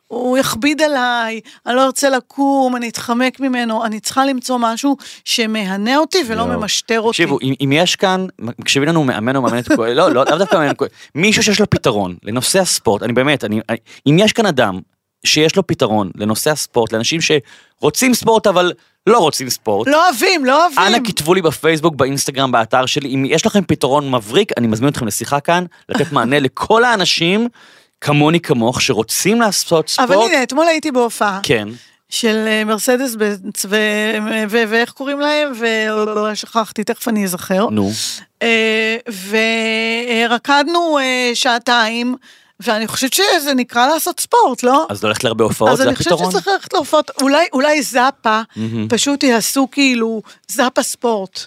הוא יכביד עליי, אני לא ארצה לקום, אני אתחמק ממנו, אני צריכה למצוא משהו שמהנה אותי ולא. ממשטר אותי. תקשיבו, אם, יש כאן, מקשיבים לנו מאמן או מאמנת כושר, לא, לא, דווקא מאמן כושר, מישהו שיש לו פתרון לנושא הספורט, אני באמת, אם יש כאן אדם שיש לו פתרון לנושא הספורט, לאנשים שרוצים ספורט אבל לא רוצים ספורט, לא אוהבים, לא אוהבים. אנא כתבו לי בפייסבוק, באינסטגרם, באתר שלי, אם יש לכם פתרון מבריק, אני מזמין אתכם לשיחה כאן, לתת מענה לכל האנשים, כמוני כמוך, שרוצים לעשות ספורט. אבל הנה, אתמול הייתי בהופעה. כן, של אה, מרסדס בנץ, ואיך קוראים להם? ושכחתי, תכף אני אזכר. נו. אה, ורקדנו אה, שעתיים, ואני חושבת שזה נקרא לעשות ספורט, לא? אז ללכת להרבה הופעות, אז זה אני חושבת הפתרון? שצריך ללכת להופעות, אולי, אולי זאפה, פשוט יעשו כאילו זאפה ספורט.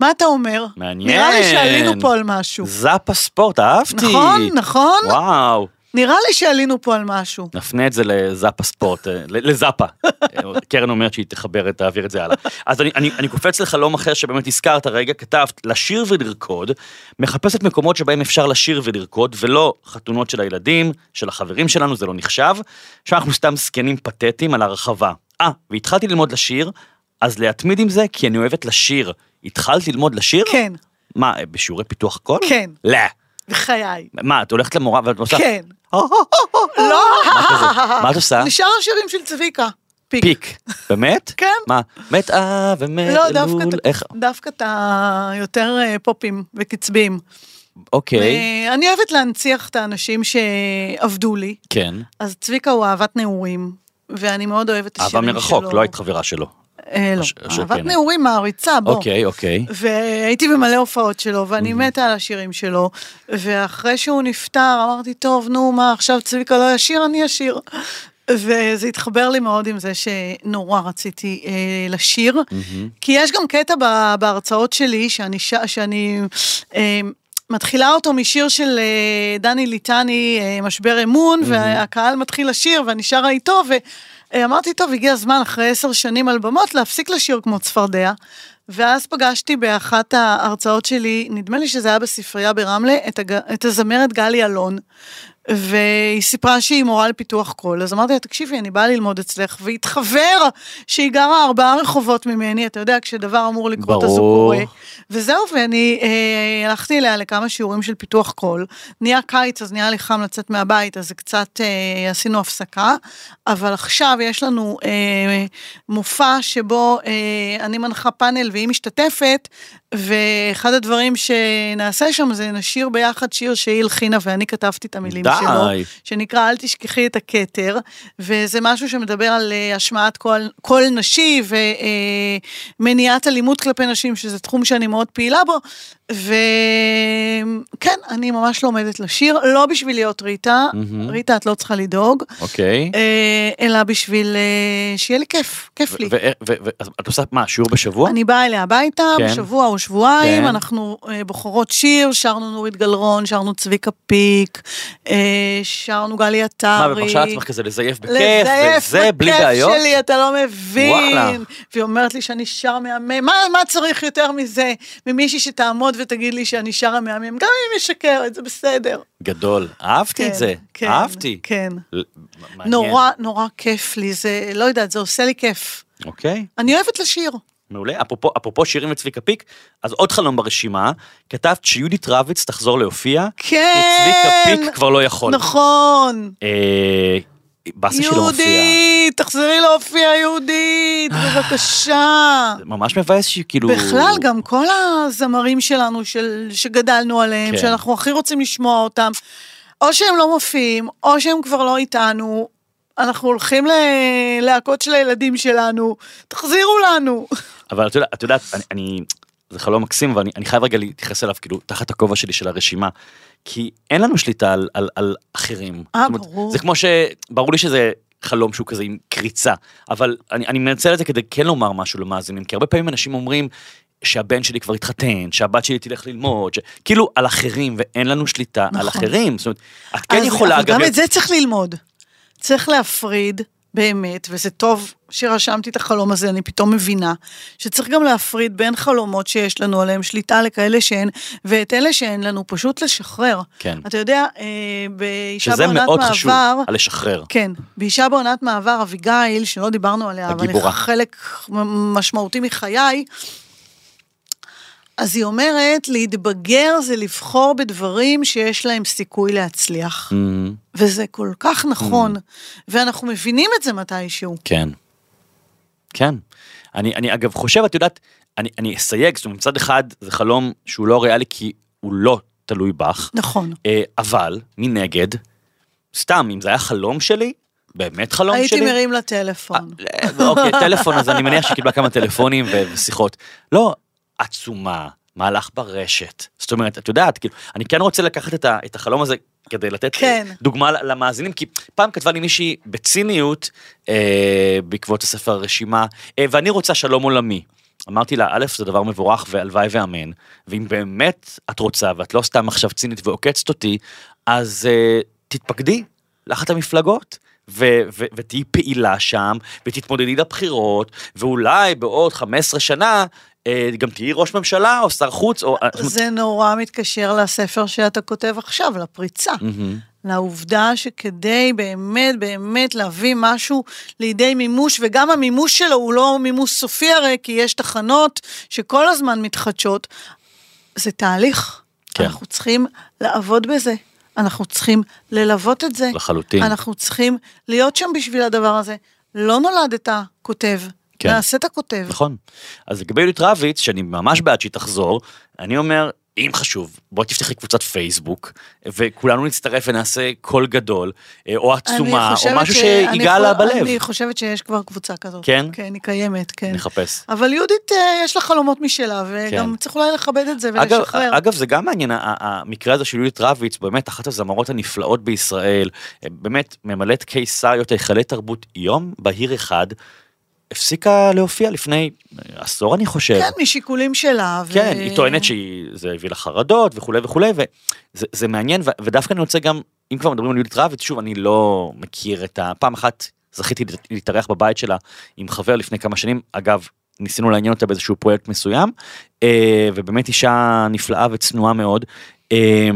מה אתה אומר? מעניין. נראה לי שעלינו פה על משהו. זאפה ספורט, אהבתי. נכון, נכון. וואו. נראה לי שעלינו פה על משהו. נפנה את זה לזאפה ספורט, אה, לזאפה. קרן אומרת שהיא תחבר, את- תעביר את זה הלאה. אז אני, אני, אני קופץ לחלום אחר שבאמת הזכרת רגע, כתבת, לשיר ולרקוד, מחפשת מקומות שבהם אפשר לשיר ולרקוד, ולא חתונות של הילדים, של החברים שלנו, זה לא נחשב. שם אנחנו סתם זקנים פתטיים על הרחבה. אה, והתחלתי ללמוד לשיר, אז להתמיד עם זה, כי אני אוהבת לשיר. התחלת ללמוד לשיר? כן, מה, אה, בשיעורי פיתוח קול? כן. לא. בחיי. מה, את הולכת למורה ואת עושה... כן. לא. מה את עושה? נשאר השירים של צביקה. פיק. פיק. באמת? כן. מה? מת אה ומת לא, אלול, איך? דווקא את היותר אה, פופים וקצביים. אוקיי, אה, אני אוהבת להנציח את האנשים שעבדו לי, כן. אז צביקה הוא אהבת נעורים, ואני מאוד אוהבת את אהבה השירים שלו. מרחוק, לא היית חברה שלו. אה, לא, אהבת. נעורים מעריצה, בוא. אוקיי, אוקיי. והייתי במלא הופעות שלו, ואני מתה על השירים שלו, ואחרי שהוא נפטר, אמרתי, טוב, נו, מה, עכשיו צביקה לא ישיר, אני אשיר. וזה התחבר לי מאוד עם זה שנורא רציתי אה, לשיר, כי יש גם קטע ב- בהרצאות שלי, שאני, ש... שאני אה, מתחילה אותו משיר של אה, דני ליטני, אה, משבר אמון, והקהל מתחיל לשיר, ואני שרה איתו, ואמרתי, טוב, הגיע הזמן אחרי עשר שנים על במות להפסיק לשיר כמו צפרדע. ואז פגשתי באחת ההרצאות שלי, נדמה לי שזה היה בספרייה ברמלה, את, הג... את הזמרת גלי אלון. והיא סיפרה שהיא מורה לפיתוח קול, אז אמרתי לה, תקשיבי, אני באה ללמוד אצלך, והתחבר שהיא גרה ארבעה רחובות ממני, אתה יודע, כשדבר אמור לקרות אז הוא. קורה. וזהו, ואני אה, הלכתי אליה לכמה שיעורים של פיתוח קול. נהיה קיץ, אז נהיה לי חם לצאת מהבית, אז קצת אה, עשינו הפסקה, אבל עכשיו יש לנו אה, מופע שבו אה, אני מנחה פאנל והיא משתתפת, ואחד הדברים שנעשה שם זה נשיר ביחד שיר שהיא הלחינה ואני כתבתי את המילים די. שלו, שנקרא אל תשכחי את הכתר, וזה משהו שמדבר על אה, השמעת קול, קול נשי ומניעת אלימות כלפי נשים, שזה תחום שאני מאוד פעילה בו, וכן, אני ממש לומדת לשיר, לא בשביל להיות ריטה, ריטה את לא צריכה לדאוג, אוקיי. אה, אלא בשביל אה, שיהיה לי כיף, כיף לי. ואת עושה מה, שיעור בשבוע? אני באה אליה הביתה, כן. בשבוע או שבועיים, כן. אנחנו אה, בוחרות שיר, שרנו נורית גלרון, שרנו צביקה פיק, שרנו גלי מה, עטרי. ומרשה לעצמך כזה לזייף בכיף, לזייף וזה, בלי בכיף בעיות? שלי, אתה לא מבין. וואלה. והיא אומרת לי שאני שר מהמם, מה, מה צריך יותר מזה, ממישהי שתעמוד ותגיד לי שאני שרה מהמם, גם אם היא משקרת, זה בסדר. גדול. אהבתי את כן, זה. כן, אהבתי. כן. ל-. נורא, נורא כיף לי, זה, לא יודעת, זה עושה לי כיף. אוקיי. אני אוהבת לשיר. מעולה. אפרופו, אפרופו שירים וצביקה פיק, אז עוד חלום ברשימה, כתבת שיהודית רביץ תחזור להופיע, כן. כי צביקה פיק כבר לא יכול. נכון. אה, באסה שלא מופיע. יהודית, תחזרי להופיע יהודית, בבקשה. זה ממש מבאס שכאילו... בכלל, גם כל הזמרים שלנו של, שגדלנו עליהם, כן. שאנחנו הכי רוצים לשמוע אותם, או שהם לא מופיעים, או שהם כבר לא איתנו, אנחנו הולכים ללהקות של הילדים שלנו, תחזירו לנו. אבל את יודעת, את יודעת, אני, אני, זה חלום מקסים, אבל אני, אני חייב רגע להתייחס אליו, כאילו, תחת הכובע שלי של הרשימה. כי אין לנו שליטה על, על, על אחרים. אה, ברור. זה כמו ש... ברור לי שזה חלום שהוא כזה עם קריצה, אבל אני, אני מנצל את זה כדי כן לומר משהו למאזינים, כי הרבה פעמים אנשים אומרים שהבן שלי כבר התחתן, שהבת שלי תלך ללמוד, ש... כאילו על אחרים, ואין לנו שליטה על נכון. אחרים. זאת אומרת, את כן אז- יכולה, אבל גם את זה צריך ללמוד. צריך להפריד, באמת, וזה טוב שרשמתי את החלום הזה, אני פתאום מבינה, שצריך גם להפריד בין חלומות שיש לנו עליהם שליטה לכאלה שאין, ואת אלה שאין לנו, פשוט לשחרר. כן. אתה יודע, אה, באישה שזה בעונת מאוד חשוב, מעבר, על לשחרר. כן, באישה בעונת מעבר, אביגיל, שלא דיברנו עליה, אבל היא הגיבורה. חלק משמעותי מחיי, אז היא אומרת, להתבגר זה לבחור בדברים שיש להם סיכוי להצליח. אמ, וזה כל כך נכון, ואנחנו מבינים את זה מתישהו. כן. כן. אני, אני אגב חושב, את יודעת, אני, אני אסייג, זאת אומרת, מצד אחד זה חלום שהוא לא ריאלי כי הוא לא תלוי בך, נכון. אה, אבל מנגד, סתם, אם זה היה חלום שלי, באמת חלום הייתי שלי, מרים לטלפון. אה, אוקיי, טלפון, אז אני מניח שקיבלה כמה טלפונים ושיחות. לא, עצומה, מהלך ברשת. זאת אומרת, את יודעת, כאילו, אני כן רוצה לקחת את, ה, את החלום הזה כדי לתת כן. דוגמה למאזינים, כי פעם כתבה לי מישהי בציניות אה, בעקבות הספר הרשימה, אה, ואני רוצה שלום עולמי. אמרתי לה, א', זה דבר מבורך והלוואי ואמן, ואם באמת את רוצה ואת לא סתם עכשיו צינית ועוקצת אותי, אז אה, תתפקדי לאחת המפלגות. ו- ו- ותהיי פעילה שם, ותתמודדי לבחירות, ואולי בעוד 15 שנה אה, גם תהיי ראש ממשלה או שר חוץ, או... אומרת, זה נורא מתקשר לספר שאתה כותב עכשיו, לפריצה. מהמם. לעובדה שכדי באמת באמת להביא משהו לידי מימוש, וגם המימוש שלו הוא לא מימוש סופי הרי, כי יש תחנות שכל הזמן מתחדשות, זה תהליך. כן. אנחנו צריכים לעבוד בזה. אנחנו צריכים ללוות את זה. לחלוטין. אנחנו צריכים להיות שם בשביל הדבר הזה. לא נולדת כותב, כן. נעשית כותב. נכון. אז לגבי יהודית רביץ, שאני ממש בעד שהיא תחזור, אני אומר, אם חשוב, בואי תפתחי קבוצת פייסבוק, וכולנו נצטרף ונעשה קול גדול, אה, או עצומה, או משהו ש- שיגע לה בלב. אני חושבת שיש כבר קבוצה כזאת. כן? כן, היא קיימת, כן. נחפש. אבל יהודית, אה, יש לה חלומות משלה, וגם כן. צריך אולי לכבד את זה אגב, ולשחרר. אגב, זה גם מעניין, המקרה הזה של יהודית רביץ, באמת אחת הזמרות הנפלאות בישראל, אה, באמת ממלאת קיסריות, היכלי תרבות, יום בהיר אחד, הפסיקה להופיע לפני עשור אני חושב. כן, משיקולים שלה. ו- כן, היא טוענת שזה הביא לה חרדות וכולי וכולי, וזה זה מעניין, ו- ודווקא אני רוצה גם, אם כבר מדברים על יהודית רביץ, שוב, אני לא מכיר את ה... פעם אחת זכיתי להתארח בבית שלה עם חבר לפני כמה שנים, אגב, ניסינו לעניין אותה באיזשהו פרויקט מסוים, אה, ובאמת אישה נפלאה וצנועה מאוד, אה,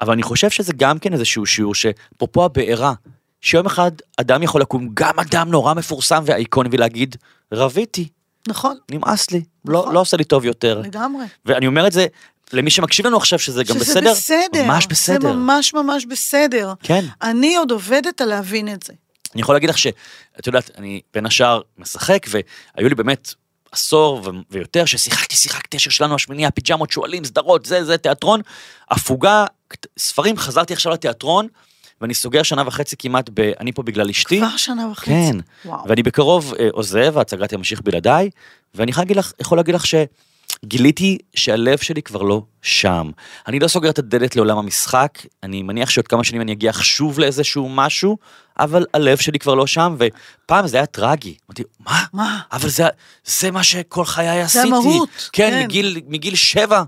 אבל אני חושב שזה גם כן איזשהו שיעור שאפרופו הבעירה, שיום אחד אדם יכול לקום, גם אדם נורא מפורסם ואייקוני ולהגיד, רביתי, נכון, נמאס לי, לא, נכון. לא עושה לי טוב יותר. לגמרי. ואני אומר את זה למי שמקשיב לנו עכשיו שזה גם שזה בסדר, בסדר. ממש בסדר. זה ממש ממש בסדר. כן. אני עוד עובדת על להבין את זה. אני יכול להגיד לך שאת יודעת, אני בין השאר משחק, והיו לי באמת עשור ו- ויותר ששיחקתי, שיחקתי, השיר שלנו השמיני, הפיג'מות, שועלים, סדרות, זה, זה, תיאטרון, הפוגה, ספרים, חזרתי עכשיו לתיאטרון, ואני סוגר שנה וחצי כמעט ב... אני פה בגלל אשתי. כבר שנה וחצי. כן, וואו. ואני בקרוב אה, עוזב, ההצגה תמשיך בלעדיי, ואני יכול להגיד לך, יכול להגיד לך שגיליתי שהלב שלי כבר לא שם. אני לא סוגר את הדלת לעולם המשחק, אני מניח שעוד כמה שנים אני אגיע שוב לאיזשהו משהו, אבל הלב שלי כבר לא שם, ופעם זה היה טרגי. אמרתי, מה? מה? אבל זה, זה מה שכל חיי עשיתי. המהות, כן, כן. מגיל, מגיל שבע.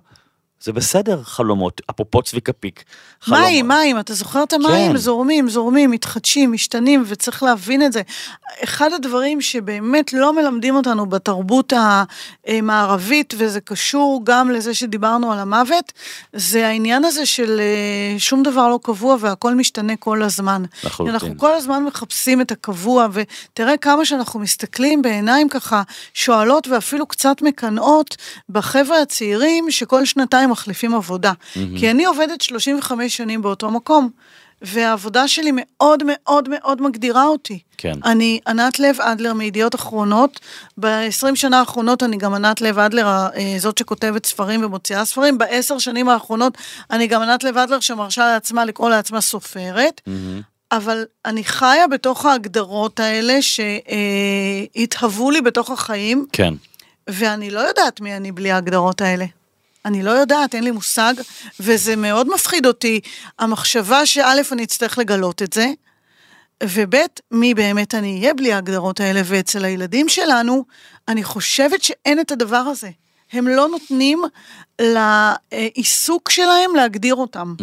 זה בסדר, חלומות. אפרופו צביקה פיק. מים, מים, אתה זוכר את המים? כן. זורמים, זורמים, מתחדשים, משתנים, וצריך להבין את זה. אחד הדברים שבאמת לא מלמדים אותנו בתרבות המערבית, וזה קשור גם לזה שדיברנו על המוות, זה העניין הזה של אה, שום דבר לא קבוע והכל משתנה כל הזמן. לחלוטין. אנחנו כל הזמן מחפשים את הקבוע, ותראה כמה שאנחנו מסתכלים בעיניים ככה שואלות ואפילו קצת מקנאות בחבר'ה הצעירים שכל שנתיים מחליפים עבודה. כי אני עובדת 35 שנים באותו מקום, והעבודה שלי מאוד מאוד מאוד מגדירה אותי. כן. אני ענת לב אדלר מידיעות אחרונות, ב-20 שנה האחרונות אני גם ענת לב אדלר, אה, זאת שכותבת ספרים ומוציאה ספרים, בעשר שנים האחרונות אני גם ענת לב אדלר שמרשה לעצמה לקרוא לעצמה סופרת. אבל אני חיה בתוך ההגדרות האלה שהתהוו לי בתוך החיים, כן. ואני לא יודעת מי אני בלי ההגדרות האלה. אני לא יודעת, אין לי מושג, וזה מאוד מפחיד אותי, המחשבה שא', אני אצטרך לגלות את זה, וב', מי באמת אני אהיה בלי ההגדרות האלה, ואצל הילדים שלנו, אני חושבת שאין את הדבר הזה. הם לא נותנים לעיסוק שלהם להגדיר אותם.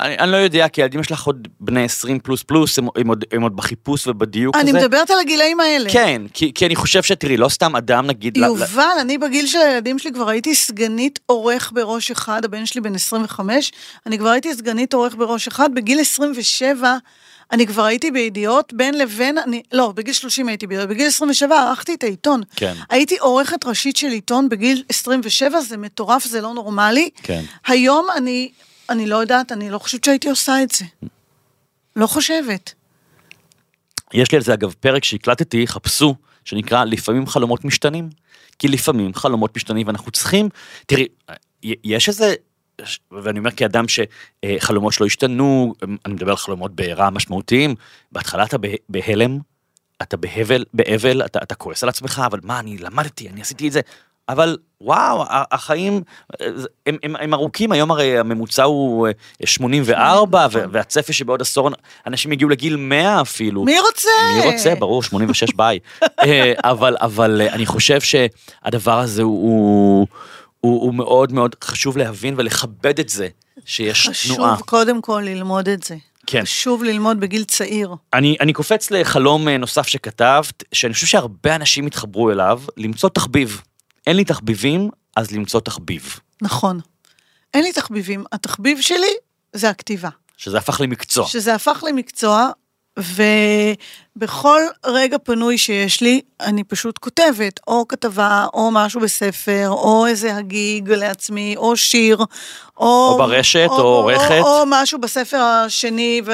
אני, אני לא יודע, כי הילדים שלך עוד בני 20 פלוס פלוס, הם, הם, עוד, הם עוד בחיפוש ובדיוק אני הזה. מדברת על הגילאים האלה. כן, כי, כי אני חושב שתראי, לא סתם אדם נגיד... ל- יובל, אני בגיל של הילדים שלי כבר הייתי סגנית עורך בראש אחד, הבן שלי בן 25, אני כבר הייתי סגנית עורך בראש אחד, בגיל 27 אני כבר הייתי בידיעות, בין לבין, אני, לא, בגיל 30 הייתי בידיעות, בגיל 27 ערכתי את העיתון. כן. הייתי עורכת ראשית של עיתון בגיל 27, זה מטורף, זה לא נורמלי. כן. היום אני, אני לא יודעת, אני לא חושבת שהייתי עושה את זה. לא חושבת. יש לי על זה אגב פרק שהקלטתי, חפשו, שנקרא לפעמים חלומות משתנים. כי לפעמים חלומות משתנים ואנחנו צריכים, תראי, יש איזה, ואני אומר כאדם שחלומות שלו השתנו, אני מדבר על חלומות בעירה משמעותיים, בהתחלה אתה בה- בהלם, אתה בהבל, באבל, אתה, אתה כועס על עצמך, אבל מה, אני למדתי, אני עשיתי את זה. אבל וואו, החיים הם, הם, הם ארוכים, היום הרי הממוצע הוא אה, 84, ו- והצפי שבעוד עשור אנשים יגיעו לגיל 100 אפילו. מי רוצה? מי רוצה, ברור, 86 ביי. אה, אבל, אבל אה, אני חושב שהדבר הזה הוא, הוא, הוא, הוא מאוד מאוד חשוב להבין ולכבד את זה, שיש תנועה. חשוב קודם כל ללמוד את זה. כן. חשוב ללמוד בגיל צעיר. אני, אני קופץ לחלום אה, נוסף שכתבת, שאני חושב שהרבה אנשים התחברו אליו, למצוא תחביב. אין לי תחביבים, אז למצוא תחביב. נכון. אין לי תחביבים. התחביב שלי זה הכתיבה. שזה הפך למקצוע. שזה הפך למקצוע, ובכל רגע פנוי שיש לי, אני פשוט כותבת, או כתבה, או משהו בספר, או איזה הגיג לעצמי, או שיר, או... או ברשת, או עורכת. או, או משהו בספר השני, ו...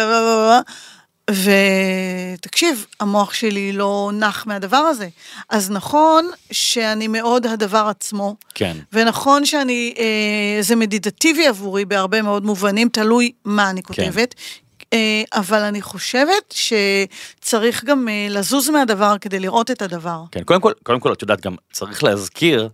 ותקשיב, המוח שלי לא נח מהדבר הזה. אז נכון שאני מאוד הדבר עצמו, כן. ונכון שאני, אה, זה מדיטטיבי עבורי בהרבה מאוד מובנים, תלוי מה אני כותבת. אה, אבל אני חושבת שצריך גם אה, לזוז מהדבר כדי לראות את הדבר. כן, קודם כל, קודם כל, את יודעת, גם צריך להזכיר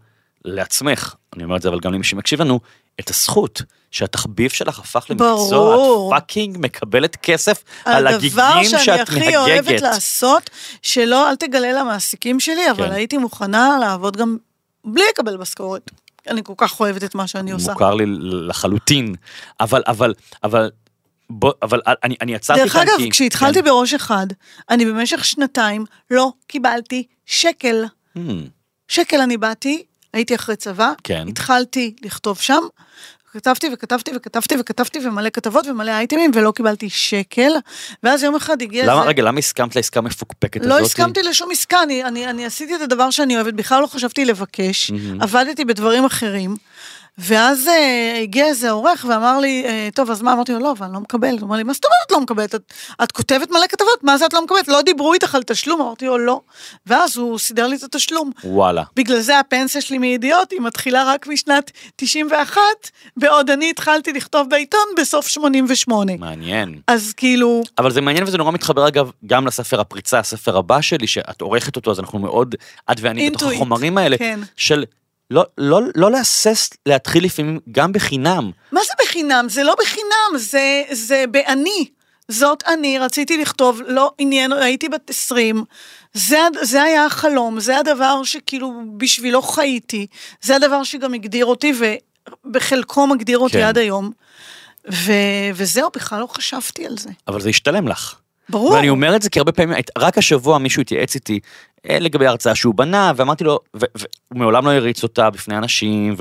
לעצמך, אני אומר את זה אבל גם למי שמקשיב לנו, את הזכות שהתחביב שלך הפך למקצוע, ברור. את פאקינג מקבלת כסף על הדבר הגיגים שאני שאת הכי אוהבת מהגגת. לעשות, שלא, אל תגלה למעסיקים שלי, אבל כן. הייתי מוכנה לעבוד גם בלי לקבל משכורת. אני כל כך אוהבת את מה שאני עושה. מוכר לי לחלוטין, אבל, אבל, אבל, בוא, אבל אני, אני עצרתי דרך כאן אגב, כי... כשהתחלתי כן. בראש אחד, אני במשך שנתיים לא קיבלתי שקל. Hmm, שקל אני באתי, הייתי אחרי צבא, כן. התחלתי לכתוב שם, כתבתי וכתבתי וכתבתי וכתבתי ומלא כתבות ומלא אייטמים ולא קיבלתי שקל, ואז יום אחד הגיע למה, איזה... רגע, למה הסכמת לעסקה מפוקפקת לא הזאת? הסכמתי לשום עסקה, אני, אני, אני עשיתי את הדבר שאני אוהבת, בכלל לא חשבתי לבקש, עבדתי בדברים אחרים, ואז אה, הגיע איזה עורך ואמר לי, אה, טוב, אז מה? אמרתי לו, לא, אבל אני לא מקבלת. הוא אמר לי, מה זאת אומרת לא מקבלת? את, את כותבת מלא כתבות, מה זה את לא מקבלת? לא דיברו איתך על תשלום? אמרתי לו, לא. ואז הוא סידר לי את התשלום. וואלה. בגלל זה הפנסיה שלי מידיעות, היא מתחילה רק משנת 91, בעוד אני התחלתי לכתוב בעיתון בסוף 88. מעניין. אז כאילו, אבל זה מעניין וזה נורא מתחבר אגב גם לספר הפריצה, הספר הבא שלי, שאת עורכת אותו, אז אנחנו מאוד, את ואני בתוך אינטואיט, החומרים האלה, כן. של לא, לא, לא להסס להתחיל לפעמים גם בחינם. מה זה בחינם? זה לא בחינם, זה, זה באני. זאת אני, רציתי לכתוב, לא עניין, הייתי בת 20, זה, זה היה החלום, זה הדבר שכאילו בשבילו חייתי, זה הדבר שגם הגדיר אותי, ובחלקו מגדיר אותי כן. עד היום. ו, וזהו, בכלל לא חשבתי על זה. אבל זה השתלם לך. ברור. ואני אומר את זה כי הרבה פעמים, רק השבוע מישהו התייעץ איתי לגבי ההרצאה שהוא בנה, ואמרתי לו, ו- ו- הוא מעולם לא הריץ אותה בפני אנשים,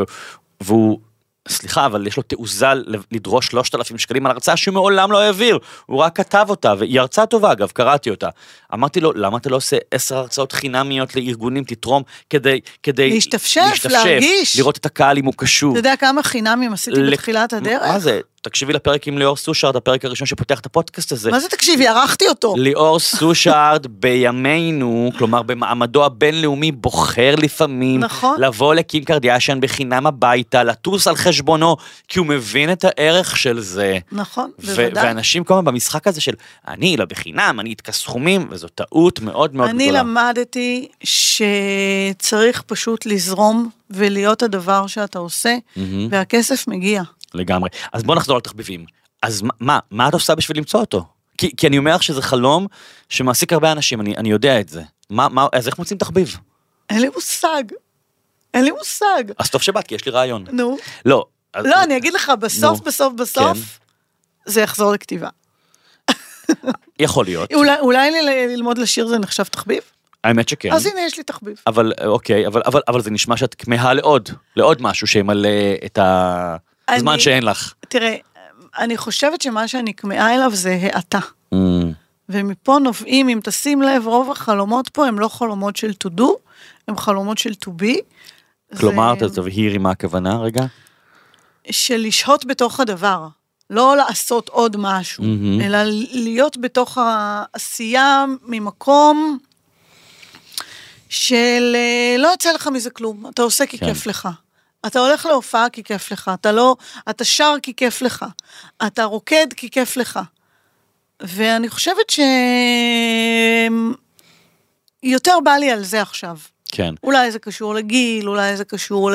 והוא, סליחה, אבל יש לו תעוזה לדרוש 3,000 שקלים על הרצאה שהוא מעולם לא העביר, הוא רק כתב אותה, והיא הרצאה טובה אגב, קראתי אותה. אמרתי לו, למה אתה לא עושה 10 הרצאות חינמיות לארגונים, תתרום, כדי, כדי... להשתפשף, להרגיש. לראות את הקהל אם הוא קשור. אתה יודע כמה חינמים עשיתי ל- בתחילת הדרך? מה זה? תקשיבי לפרק עם ליאור סושארד, הפרק הראשון שפותח את הפודקאסט הזה. מה זה תקשיבי, ערכתי אותו. ליאור סושארד בימינו, כלומר במעמדו הבינלאומי, בוחר לפעמים נכון. לבוא לקים קרדיאשן בחינם הביתה, לטוס על חשבונו, כי הוא מבין את הערך של זה. נכון, בוודאי. ואנשים כל הזמן במשחק הזה של אני לא בחינם, אני אתקע סכומים, וזו טעות מאוד מאוד אני גדולה. למדתי שצריך פשוט לזרום ולהיות הדבר שאתה עושה, מהמם. והכסף מגיע. לגמרי. אז בוא נחזור על תחביבים. אז מה- מה, את עושה בשביל למצוא אותו? כי, כי אני אומר לך שזה חלום שמעסיק הרבה אנשים, אני, אני יודע את זה. מה, מה, אז איך מוצאים תחביב? אין לי מושג. אין לי מושג. אז טוב שבאת, כי יש לי רעיון. נו. לא. אז- לא, אני אגיד לך, בסוף, נו. בסוף, בסוף, כן. זה יחזור לכתיבה. יכול להיות. אולי- אולי ללמוד לשיר זה נחשב תחביב? האמת שכן. אז הנה, יש לי תחביב. אבל אוקיי, אבל, אבל, אבל זה נשמע שאת כמהה לעוד, לעוד משהו שימלא את הזמן אני- שאין לך. תראה, אני חושבת שמה שאני כמהה אליו זה האטה. Mm, ומפה נובעים, אם תשים לב, רוב החלומות פה הם לא חלומות של to do, הם חלומות של to be. כלומר, זה תבהירי מה הכוונה רגע. של לשהות בתוך הדבר. לא לעשות עוד משהו, מהמם. אלא להיות בתוך העשייה ממקום של אה, לא יוצא לך מזה כלום, אתה עושה כי כן. כיף לך. אתה הולך להופעה כי כיף לך, אתה לא, אתה שר כי כיף לך, אתה רוקד כי כיף לך. ואני חושבת ש... יותר בא לי על זה עכשיו. כן, אולי זה קשור לגיל, אולי זה קשור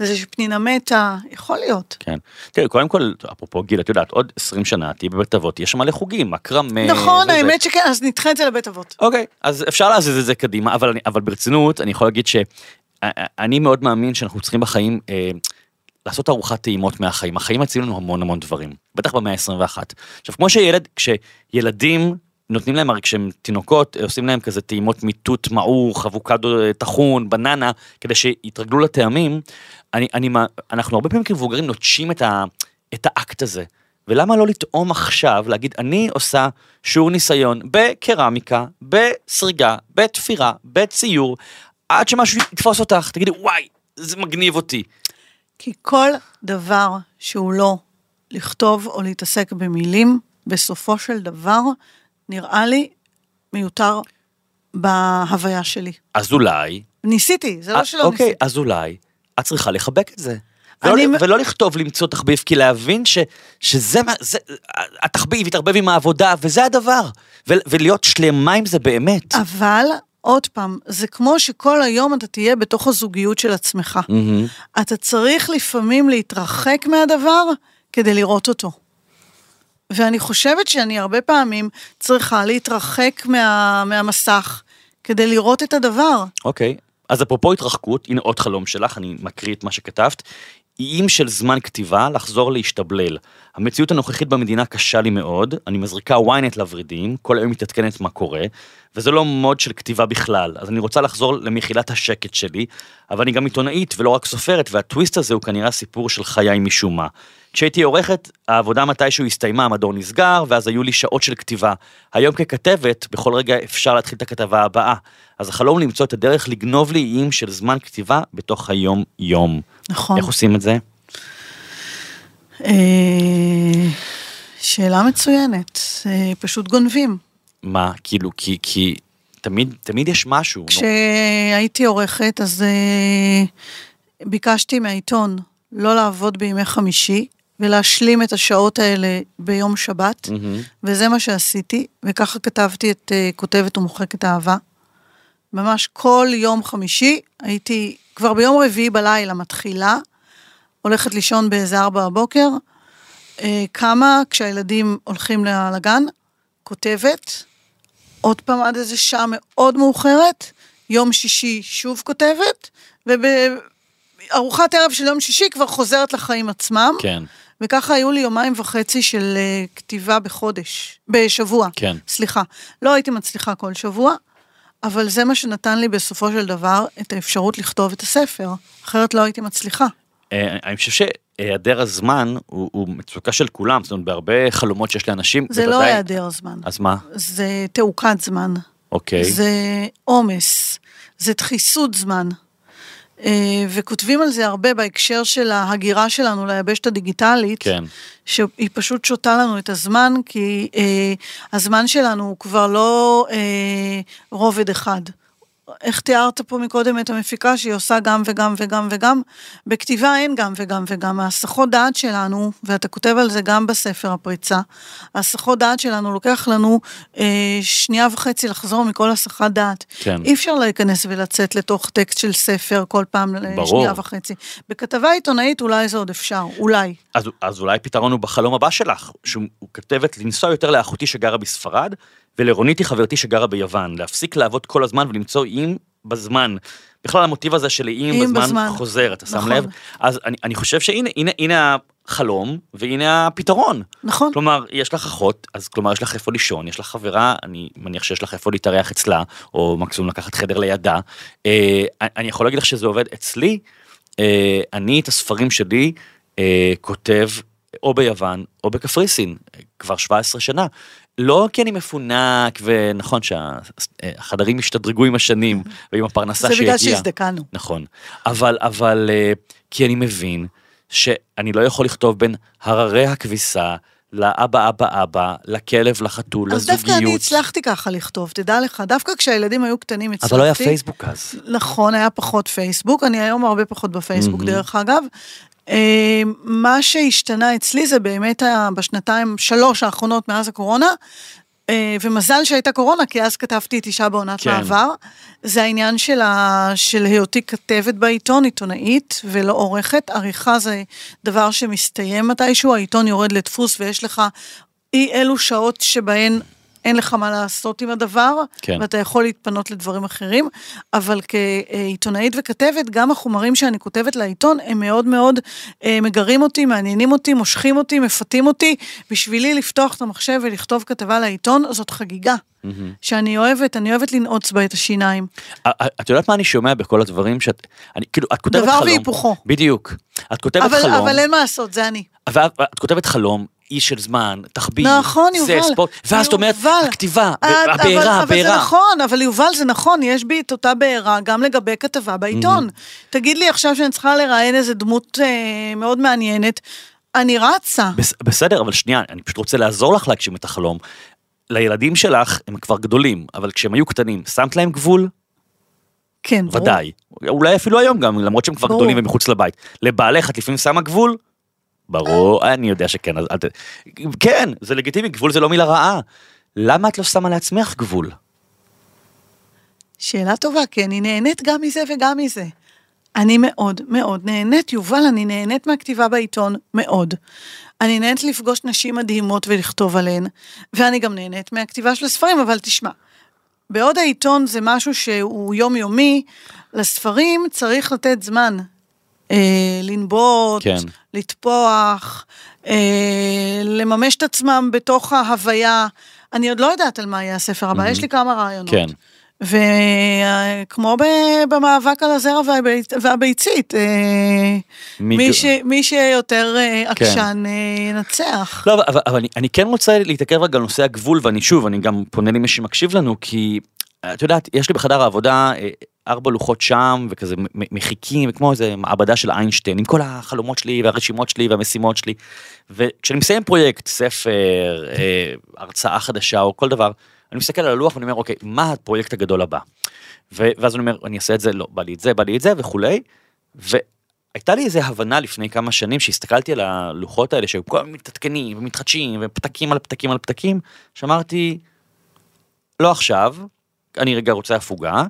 לזה שפנינה מתה, יכול להיות. כן. תראי, קודם כל, אפרופו גיל, את יודעת, עוד 20 שנה תהיי בבית אבות, יש מלא חוגים, מקרמה. נכון, וזה. האמת שכן, אז נדחה את זה לבית אבות. אוקיי, אז אפשר להזיז את זה קדימה, אבל, אבל ברצינות, אני יכול להגיד שאני מאוד מאמין שאנחנו צריכים בחיים אה, לעשות ארוחת טעימות מהחיים. החיים מציעים לנו המון המון דברים, בטח במאה ה-21. עכשיו, כמו שילד, כשילדים נותנים להם, הרי כשהם תינוקות, אה, עושים להם כזה טעימות מתות מעוך, אבוקדו אה, טחון, בננה, כדי שיתרגלו לטעמים, אני, אני, אנחנו הרבה פעמים כמבוגרים נוטשים את, ה, את האקט הזה. ולמה לא לטעום עכשיו, להגיד, אני עושה שיעור ניסיון בקרמיקה, בסריגה, בתפירה, בציור, עד שמשהו יתפוס אותך, תגידי, וואי, זה מגניב אותי. כי כל דבר שהוא לא לכתוב או להתעסק במילים, בסופו של דבר, נראה לי מיותר בהוויה שלי. אז אולי, ניסיתי, זה לא שלא אוקיי, ניסיתי. אז אולי, את צריכה לחבק את זה. אני ולא, מ- ולא לכתוב למצוא תחביב, כי להבין ש, שזה מה, זה, התחביב יתערבב עם העבודה, וזה הדבר. ו, ולהיות שלמה עם זה באמת. אבל, עוד פעם, זה כמו שכל היום אתה תהיה בתוך הזוגיות של עצמך. מהמם. אתה צריך לפעמים להתרחק מהדבר כדי לראות אותו. ואני חושבת שאני הרבה פעמים צריכה להתרחק מה, מהמסך כדי לראות את הדבר. אוקיי, אז אפרופו התרחקות, הנה עוד חלום שלך, אני מקריא את מה שכתבת. איים של זמן כתיבה, לחזור להשתבלל. המציאות הנוכחית במדינה קשה לי מאוד, אני מזריקה ynet לוורידים, כל היום מתעדכנת מה קורה, וזה לא מוד של כתיבה בכלל, אז אני רוצה לחזור למחילת השקט שלי, אבל אני גם עיתונאית ולא רק סופרת, והטוויסט הזה הוא כנראה הסיפור של חיי משום מה. כשהייתי עורכת, העבודה מתישהו הסתיימה, המדור נסגר, ואז היו לי שעות של כתיבה. היום ככתבת, בכל רגע אפשר להתחיל את הכתבה הבאה. אז החלום למצוא את הדרך לגנוב לי איים של זמן כתיבה בתוך היום-יום. נכון. איך עושים את זה? אה, שאלה מצוינת, אה, פשוט גונבים. מה, כאילו, כי, כי תמיד, תמיד יש משהו. כשהייתי עורכת, אז אה, ביקשתי מהעיתון לא לעבוד בימי חמישי, ולהשלים את השעות האלה ביום שבת, מהמם. וזה מה שעשיתי, וככה כתבתי את כותבת ומוחקת אהבה. ממש כל יום חמישי הייתי, כבר ביום רביעי בלילה מתחילה, הולכת לישון באיזה ארבע בבוקר, אה, קמה כשהילדים הולכים לגן, כותבת, עוד פעם עד איזה שעה מאוד מאוחרת, יום שישי שוב כותבת, ובארוחת ערב של יום שישי כבר חוזרת לחיים עצמם. כן, וככה היו לי יומיים וחצי של אה, כתיבה בחודש, בשבוע. כן. סליחה. לא הייתי מצליחה כל שבוע, אבל זה מה שנתן לי בסופו של דבר את האפשרות לכתוב את הספר, אחרת לא הייתי מצליחה. אה, אני חושב שהיעדר הזמן הוא, הוא מצוקה של כולם, זאת אומרת, בהרבה חלומות שיש לאנשים, זה לא היעדר זמן, אז מה? זה תעוקת זמן, אוקיי. זה עומס, זה דחיסות זמן. אה, וכותבים על זה הרבה בהקשר של ההגירה שלנו ליבשת הדיגיטלית. כן. שהיא פשוט שותה לנו את הזמן, כי אה, הזמן שלנו הוא כבר לא אה, רובד אחד. איך תיארת פה מקודם את המפיקה שהיא עושה גם וגם וגם וגם? בכתיבה אין גם וגם וגם. ההסחות דעת שלנו, ואתה כותב על זה גם בספר הפריצה, ההסחות דעת שלנו לוקח לנו אה, שנייה וחצי לחזור מכל הסחת דעת. כן. אי אפשר להיכנס ולצאת לתוך טקסט של ספר כל פעם ברור. לשנייה וחצי. בכתבה עיתונאית אולי זה עוד אפשר, אולי. אז, אז אולי הפתרון הוא בחלום הבא שלך, שהוא הוא כתבת לנסוע יותר לאחותי שגרה בספרד, ולרוניתי חברתי שגרה ביוון, להפסיק לעבוד כל הזמן ולמצוא איים בזמן. בכלל המוטיב הזה של איים בזמן, בזמן. חוזר, אתה שם נכון. לב? אז אני, אני חושב שהנה הנה, הנה החלום, והנה הפתרון. נכון. כלומר, יש לך אחות, אז כלומר יש לך איפה לישון, יש לך חברה, אני מניח שיש לך איפה להתארח אצלה, או מקסימום לקחת חדר לידה. אה, אני יכול להגיד לך שזה עובד אצלי, אה, אני את הספרים שלי אה, כותב או ביוון או בקפריסין, כבר 17 שנה. לא כי אני מפונק, ונכון שהחדרים השתדרגו עם השנים, ועם הפרנסה זה שהגיעה. בגלל שהזדקנו. נכון. אבל, אבל, אה, כי אני מבין שאני לא יכול לכתוב בין הררי הכביסה לאבא אבא אבא, לכלב, לחתול, אז לזוגיות. דווקא אני הצלחתי ככה לכתוב, תדע לך, דווקא כשהילדים היו קטנים הצלחתי. אבל לא היה פייסבוק אז. נכון, היה פחות פייסבוק, אני היום הרבה פחות בפייסבוק מהמם. דרך אגב. אה, מה שהשתנה אצלי זה באמת בשנתיים, שלוש האחרונות מאז הקורונה, אה, ומזל שהייתה קורונה, כי אז כתבתי את אישה בעונת כן. מעבר. זה העניין של, ה... של היותי כתבת בעיתון, עיתונאית ולא עורכת. עריכה זה דבר שמסתיים מתישהו, העיתון יורד לדפוס ויש לך אי אלו שעות שבהן אין לך מה לעשות עם הדבר, כן. ואתה יכול להתפנות לדברים אחרים, אבל כעיתונאית וכתבת, גם החומרים שאני כותבת לעיתון, הם מאוד מאוד אה, מגרים אותי, מעניינים אותי, מושכים אותי, מפתים אותי. בשבילי לפתוח את המחשב ולכתוב כתבה לעיתון, זאת חגיגה. שאני אוהבת, אני אוהבת לנעוץ בה את השיניים. א- א- את יודעת מה אני שומע בכל הדברים שאת... אני כאילו, את כותבת דבר חלום. והיפוכו. בדיוק. את כותבת אבל, חלום, אבל אין מה לעשות, זה אני. ואת את כותבת חלום, איש של זמן, תחביב, נכון, זה יובל. ספורט, ואז את אומרת. הכתיבה, את- אבל- הבעירה, אבל זה הבעירה. נכון, אבל יובל, זה נכון, יש בי את אותה בעירה גם לגבי כתבה בעיתון. תגיד לי עכשיו שאני צריכה לראיין איזה דמות אה, מאוד מעניינת, אני רצה. בס- בסדר, אבל שנייה, אני פשוט רוצה לעזור לך להגשים את החלום. לילדים שלך, הם כבר גדולים, אבל כשהם היו קטנים, שמת להם גבול? כן, ברור. ודאי. אולי אפילו היום גם, למרות שהם כבר ברור. גדולים ומחוץ לבית. לבעלך את לפעמים שמה גבול? ברור, אני יודע שכן, אז אל ת... כן, זה לגיטימי, גבול זה לא מילה רעה. למה את לא שמה לעצמך גבול? שאלה טובה, כי אני נהנית גם מזה וגם מזה. אני מאוד מאוד נהנית, יובל, אני נהנית מהכתיבה בעיתון, מאוד. אני נהנית לפגוש נשים מדהימות ולכתוב עליהן, ואני גם נהנית מהכתיבה של הספרים, אבל תשמע, בעוד העיתון זה משהו שהוא יומיומי, לספרים צריך לתת זמן. אה, לנבוט, כן. לטפוח, אה, לממש את עצמם בתוך ההוויה. אני עוד לא יודעת על מה יהיה הספר הבא, יש לי כמה רעיונות. כן. וכמו במאבק על הזרע והביצ... והביצית, אה, מי- מי, ש... מי שיותר אה, כן. עקשן אה, ינצח. לא, אבל, אבל, אני, אני כן רוצה להתעכב רגע על נושא הגבול, ואני שוב, אני גם פונה למי שמקשיב לנו, כי את יודעת, יש לי בחדר העבודה ארבע לוחות שם, וכזה מחיקים, כמו איזה מעבדה של איינשטיין, עם כל החלומות שלי והרשימות שלי והמשימות שלי. וכשאני מסיים פרויקט, ספר, אה, הרצאה חדשה או כל דבר, אני מסתכל על הלוח ואני אומר, אוקיי, מה הפרויקט הגדול הבא? ואז אני אומר, אני אעשה את זה, לא, בא לי את זה, בא לי את זה וכולי. והייתה לי איזה הבנה לפני כמה שנים שהסתכלתי על הלוחות האלה שהיו כל מתעדכנים ומתחדשים ופתקים על פתקים על פתקים, שאמרתי, לא עכשיו, אני רגע רוצה הפוגה,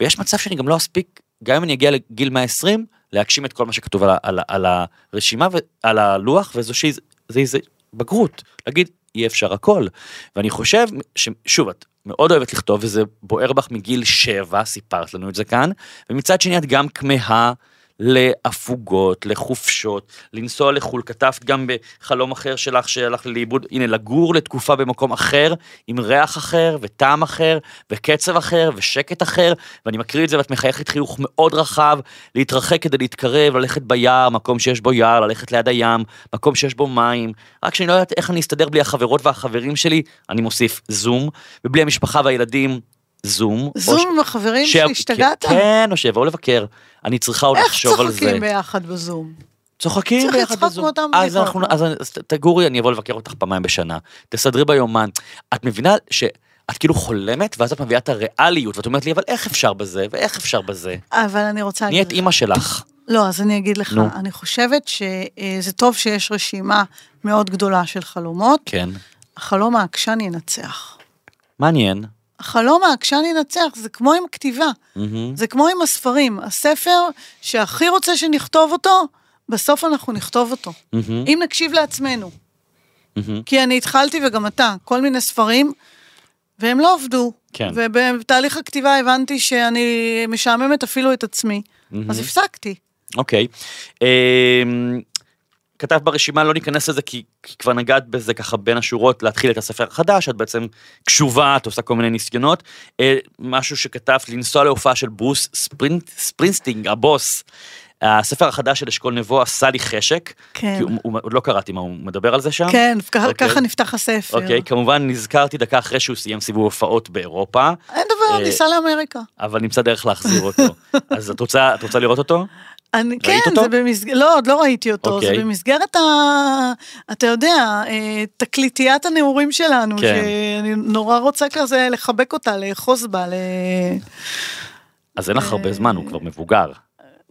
ויש מצב שאני גם לא אספיק, גם אם אני אגיע לגיל 120, להגשים את כל מה שכתוב על, על, על הרשימה ועל הלוח, וזו שהיא, זה איזה בגרות, להגיד, אי אפשר הכל. ואני חושב ששוב, את מאוד אוהבת לכתוב וזה בוער בך מגיל שבע, סיפרת לנו את זה כאן, ומצד שני את גם כמהה להפוגות, לחופשות, לנסוע לחו"ל, כתבת גם בחלום אחר שלך שהלך לאיבוד, הנה, לגור לתקופה במקום אחר, עם ריח אחר, וטעם אחר, וקצב אחר, ושקט אחר, ואני מקריא את זה ואת מחייכת חיוך מאוד רחב, להתרחק כדי להתקרב, ללכת ביער, מקום שיש בו יער, ללכת ליד הים, מקום שיש בו מים, רק שאני לא יודעת איך אני אסתדר בלי החברות והחברים שלי, אני מוסיף זום, ובלי המשפחה והילדים, זום. זום עם החברים שלי, השתגעת? כן, או שיבואו לבקר. אני צריכה עוד לחשוב על זה. איך צוחקים ביחד בזום? צוחקים צריך ביחד לצחוק. מאותם אז בדיחות. אנחנו, אז אז תגורי, אני אבוא לבקר אותך פעמיים בשנה. תסדרי ביומן. את מבינה שאת כאילו חולמת, ואז את מביאה את הריאליות, ואת אומרת לי, אבל איך אפשר בזה, ואיך אפשר בזה? אבל אני רוצה להגיד נהיית. אימא שלך. לא, אז אני אגיד לך, נו. אני חושבת שזה טוב שיש רשימה מאוד גדולה של חלומות. כן. החלום העקשן ינצח. מעניין. החלום העקשן ינצח, זה כמו עם כתיבה, מהמם. זה כמו עם הספרים. הספר שהכי רוצה שנכתוב אותו, בסוף אנחנו נכתוב אותו. מהמם. אם נקשיב לעצמנו. מהמם. כי אני התחלתי, וגם אתה, כל מיני ספרים, והם לא עבדו. כן. ובתהליך הכתיבה הבנתי שאני משעממת אפילו את עצמי. מהמם. אז הפסקתי. אוקיי. אמ, כתבת ברשימה, לא ניכנס לזה כי, כי כבר נגעת בזה ככה בין השורות, להתחיל את הספר החדש, את בעצם קשובה, את עושה כל מיני ניסיונות. אה, משהו שכתבת, לנסוע להופעה של ברוס ספרינט, ספרינסטינג, הבוס. הספר החדש של אשכול נבו עשה לי חשק. כן. כי הוא, הוא, עוד לא קראתי מה הוא מדבר על זה שם. כן, ככה- אוקיי. ככה נפתח הספר. אוקיי, כמובן נזכרתי דקה אחרי שהוא סיים סיבוב הופעות באירופה, אין דבר, אה, ניסע לאמריקה. אבל נמצא דרך להחזיר אותו. אז את רוצה, את רוצה לראות אותו? אני, כן, אותו? זה במסגרת, לא, עוד לא ראיתי אותו, אוקיי. זה במסגרת ה... אתה יודע, אה, תקליטיית הנעורים שלנו, כן. שאני נורא רוצה כזה לחבק אותה, לאחוז בה, ל... אז אין לך הרבה זמן, הוא כבר מבוגר.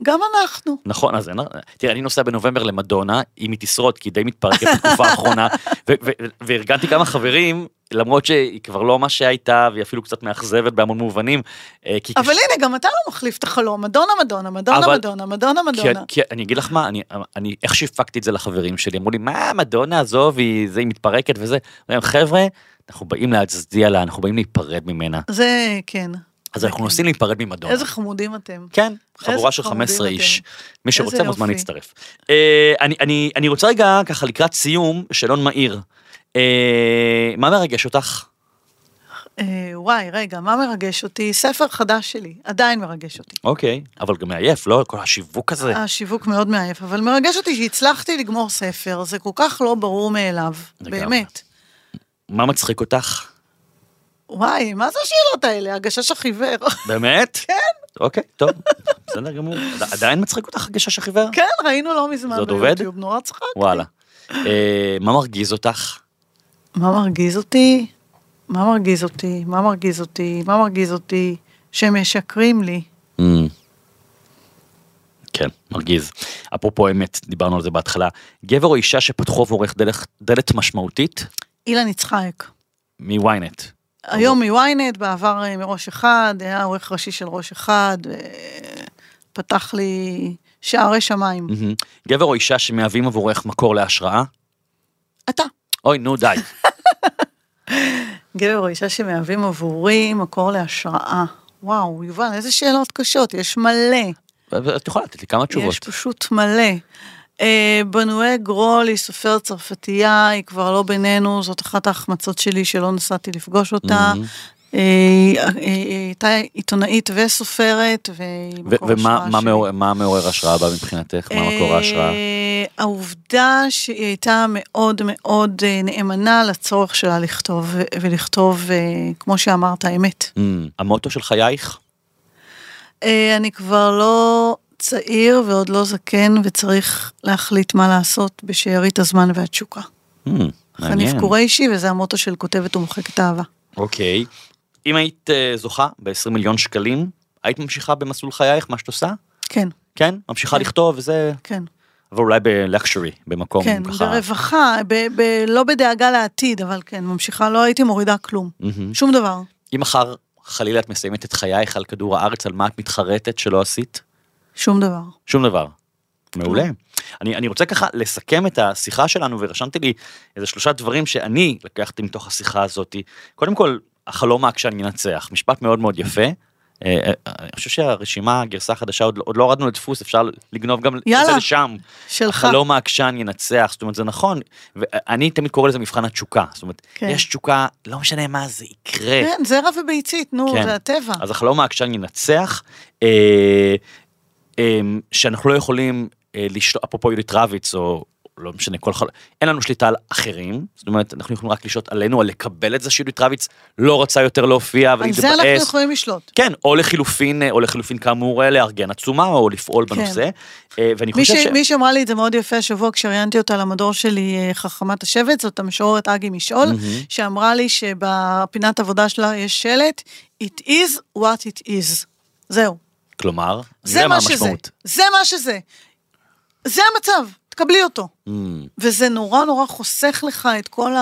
גם אנחנו. נכון, אז תראה, אני נוסע בנובמבר למדונה, אם היא תשרוד, כי היא די מתפרקת בתקופה האחרונה, וארגנתי כמה חברים, למרות שהיא כבר לא מה שהייתה, והיא אפילו קצת מאכזבת בהמון מובנים. אה, אבל הנה, גם אתה לא מחליף את החלום, מדונה, מדונה, מדונה, מדונה, מדונה, מדונה. כי אני אגיד לך מה, אני, אני איך שהפקתי את זה לחברים שלי, אמרו לי, מה, מדונה, עזוב, היא, מתפרקת וזה. חבר'ה, אנחנו באים להצדיע לה, אנחנו באים להיפרד ממנה. זה, כן. אז אנחנו נוסעים להיפרד ממדונה. איזה חמודים אתם. כן, חבורה של חמודים 15 אתם. איש. מי שרוצה מוזמן. להצטרף. אה, אני, רוצה רגע, ככה לקראת סיום, שאלון מהיר. אה, מה מרגש אותך? אה, וואי, רגע, מה מרגש אותי? ספר חדש שלי, עדיין מרגש אותי. אוקיי, אבל גם מעייף, לא? כל השיווק הזה. השיווק מאוד מעייף, אבל מרגש אותי שהצלחתי לגמור ספר, זה כל כך לא ברור מאליו. באמת. מה מצחיק אותך? וואי, מה זה השאלות האלה? הגשש החיוור. באמת? כן. אוקיי, טוב, בסדר גמור. עד- עדיין מצחיק אותך הגשש החיוור? כן, ראינו לא מזמן? ביוטיוב, נורא צחקתי. וואלה. אה, מה מרגיז אותך? מה מרגיז אותי? מה מרגיז אותי? מה מרגיז אותי? מה מרגיז אותי? שהם משקרים לי. Mm. כן, מרגיז. אפרופו אמת, דיברנו על זה בהתחלה. גבר או אישה שפתחו עבורך דלת- דלת משמעותית? אילן יצחק. מוויינט. היום מוויינט, בעבר אה, מראש אחד, היה עורך ראשי של ראש אחד, אה, פתח לי שערי שמיים. גבר או אישה שמהווים עבורך מקור להשראה? אתה. אוי, נו, די. גבר או אישה שמהווים עבורי מקור להשראה. וואו, יובל, איזה שאלות קשות, יש מלא. את יכולה לתת לי כמה תשובות. יש פשוט מלא. אה, בנואי גרול היא סופרת צרפתייה, היא כבר לא בינינו, זאת אחת ההחמצות שלי שלא נסעתי לפגוש אותה. מהמם. אה, היא אה, היא הייתה עיתונאית וסופרת, והיא ו- מקור ומה השראה מה שלי. מעורר- השראה בה מבחינתך? מה מקור ההשראה? אה, העובדה שהיא הייתה מאוד מאוד נאמנה לצורך שלה לכתוב, ולכתוב, כמו שאמרת, אמת. Mm, המוטו של חייך? אני כבר לא צעיר ועוד לא זקן, וצריך להחליט מה לעשות בשארית הזמן והתשוקה. Mm, חניף מעניין. קוריישי, וזה המוטו של כותבת ומוחקת אהבה. אוקיי. אם היית אה, זוכה ב-20 מיליון שקלים, היית ממשיכה במסלול חייך, מה שאת עושה? כן, כן? ממשיכה כן. לכתוב וזה... כן, אבל אולי בלקשורי, במקום כן, ככה... ברווחה, ב- ב- לא בדאגה לעתיד, אבל כן, ממשיכה, לא הייתי מורידה כלום. מהמם. שום דבר. אם מחר חלילה את מסיימת את חייך על כדור הארץ, על מה את מתחרטת שלא עשית? שום דבר. שום דבר. מעולה. אני, אני רוצה ככה לסכם את השיחה שלנו, ורשמתי לי איזה שלושה דברים שאני לקחתי מתוך השיחה הזאת. קודם כל, החלום העקשן ינצח, משפט מאוד מאוד יפה. אה, אה, אני חושב שהרשימה, הגרסה החדשה, עוד, לא- עוד לא הורדנו לדפוס, אפשר לגנוב גם את יאללה, זה לשם. שלך. החלום העקשן ינצח, זאת אומרת זה נכון, ואני תמיד קורא לזה מבחן התשוקה, זאת אומרת, כן. יש תשוקה, לא משנה מה, זה יקרה. כן, זרע וביצית, נו, כן. זה הטבע. אז החלום העקשן ינצח, אה, אה, שאנחנו לא יכולים אה, לשלוט, אפרופו יהודית רביץ, או לא משנה, כל חלום, אין לנו שליטה על אחרים, זאת אומרת, אנחנו יכולים רק לשלוט עלינו, או לקבל את זה שיהודית רביץ לא רצה יותר להופיע על זה אנחנו ולהתבאס. יכולים לשלוט. כן, או לחילופין, או לחילופין כאמור, אה, לארגן עצומה, או לפעול כן. בנושא. אה, ואני חושב ש... ש... מי שאמרה לי את זה מאוד יפה השבוע כשראיינתי אותה למדור שלי, אה, חכמת השבט, זאת המשוררת אגי משעול, מהמם. שאמרה לי שבפינת עבודה שלה יש שלט, It is what it is. זהו. כלומר, זה מה שזה. זה מה שזה. זה המצב, תקבלי אותו. Mm, וזה נורא נורא חוסך לך את כל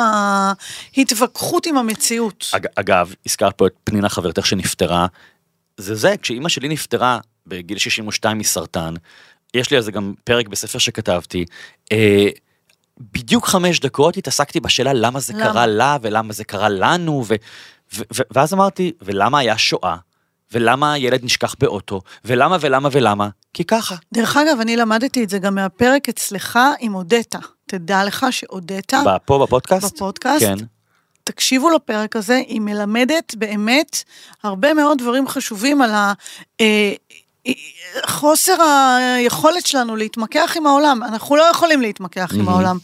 ההתווכחות עם המציאות. אג, אגב, הזכרת פה את פנינה חברתך שנפטרה. זה זה, כשאימא שלי נפטרה בגיל 62 מסרטן, יש לי על זה גם פרק בספר שכתבתי, אה, בדיוק חמש דקות התעסקתי בשאלה למה זה למה? קרה לה ולמה זה קרה לנו, ו, ו, ו, ואז אמרתי, ולמה היה שואה? ולמה הילד נשכח באוטו? ולמה ולמה ולמה? כי ככה. דרך אגב, אני למדתי את זה גם מהפרק אצלך עם אודטה. תדע לך שאודטה, פה בפודקאסט? בפודקאסט, כן. תקשיבו לפרק הזה, היא מלמדת באמת הרבה מאוד דברים חשובים על ה... אה, אה, חוסר היכולת שלנו להתמקח עם העולם. אנחנו לא יכולים להתמקח עם מהמם. העולם.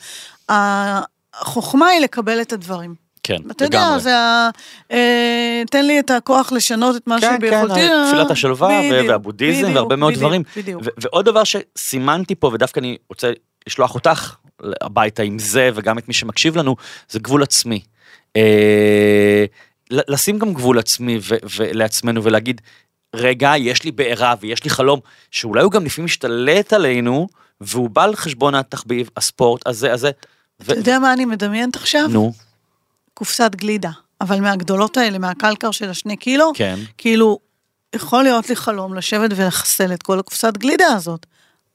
החוכמה היא לקבל את הדברים. כן, אתה יודע, זה ה... אה, תן לי את הכוח לשנות את מה כן, שביכולתי. כן, אה, תפילת השלווה ו- בדיוק, והבודהיזם בדיוק, והרבה מאוד בדיוק, דברים. בדיוק. ו- ועוד דבר שסימנתי פה, ודווקא אני רוצה לשלוח אותך הביתה עם זה, וגם את מי שמקשיב לנו, זה גבול עצמי. אה, לשים גם גבול עצמי ו- ולעצמנו ולהגיד, רגע, יש לי בעירה ויש לי חלום, שאולי הוא גם לפעמים משתלט עלינו, והוא בא על חשבון התחביב, הספורט, הזה, הזה. ו- אתה יודע מה אני מדמיינת עכשיו? נו, קופסת גלידה. אבל מהגדולות האלה, מהקלקר של השני קילו, כן. כאילו, יכול להיות לי חלום לשבת ולחסל את כל הקופסת גלידה הזאת,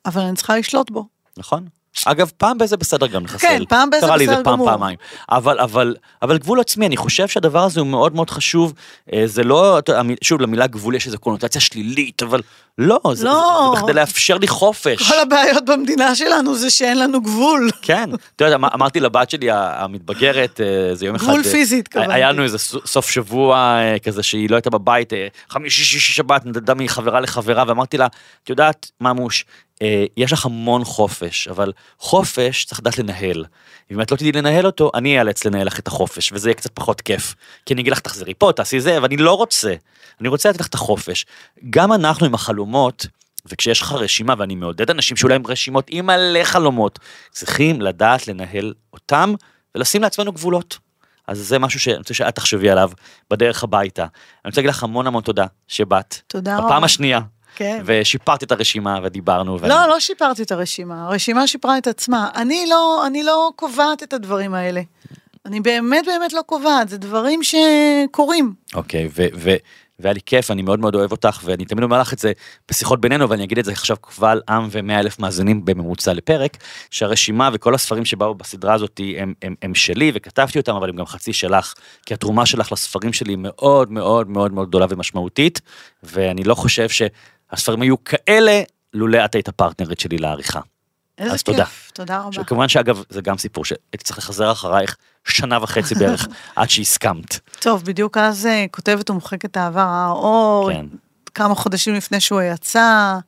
אבל אני צריכה לשלוט בו. נכון. אגב, פעם באיזה בסדר גם לחסל. כן, פעם באיזה קרה לי בסדר זה פעם, גמור. פעמיים. אבל, אבל, אבל גבול עצמי, אני חושב שהדבר הזה הוא מאוד מאוד חשוב. אה, זה לא, שוב, למילה גבול יש איזו קונוטציה שלילית, אבל לא, זה, לא. זה בכדי לאפשר לי חופש. כל הבעיות במדינה שלנו זה שאין לנו גבול. כן, אתה יודע, אמ- אמרתי לבת שלי המתבגרת, אה, זה יום אחד... גבול אה, פיזית, התכוונתי. היה לנו איזה סוף שבוע כזה שהיא לא הייתה בבית, חמישי, שישי, שבת, נדדה מחברה לחברה, ואמרתי לה, את יודעת, ממוש, יש לך המון חופש, אבל חופש צריך לדעת לנהל. אם את לא תדעי לנהל אותו, אני אאלץ לנהל לך את החופש, וזה יהיה קצת פחות כיף. כי אני אגיד לך, תחזרי פה, תעשי זה, ואני לא רוצה. אני רוצה לתת לך את החופש. גם אנחנו עם החלומות, וכשיש לך רשימה, ואני מעודד אנשים שאולי עם רשימות עם מלא חלומות, צריכים לדעת לנהל אותם ולשים לעצמנו גבולות. אז זה משהו שאני רוצה שאת תחשבי עליו בדרך הביתה. אני רוצה להגיד לך המון המון תודה שבאת. תודה רבה. בפעם השנייה. כן. ושיפרת את הרשימה ודיברנו. ואני- לא, לא שיפרתי את הרשימה, הרשימה שיפרה את עצמה. אני לא, אני לא קובעת את הדברים האלה. אני באמת באמת לא קובעת, זה דברים שקורים. אוקיי, ו- ו- והיה לי כיף, אני מאוד מאוד אוהב אותך, ואני תמיד אומר לך את זה בשיחות בינינו, ואני אגיד את זה עכשיו קבל עם ומאה אלף מאזינים בממוצע לפרק, שהרשימה וכל הספרים שבאו בסדרה הזאת הם, הם, הם שלי, וכתבתי אותם, אבל הם גם חצי שלך, כי התרומה שלך לספרים שלי היא מאוד מאוד מאוד מאוד גדולה ומשמעותית, ואני לא חושב שהספרים היו כאלה, לולא את היית הפרטנרית שלי לעריכה. איזה אז כיף, תודה. תודה רבה. שכמובן שאגב, זה גם סיפור שהייתי צריך לחזר אחרייך שנה וחצי בערך, עד שהסכמת. טוב, בדיוק אז אה, כותבת ומוחקת העבר האור, כן. כמה חודשים לפני שהוא יצא.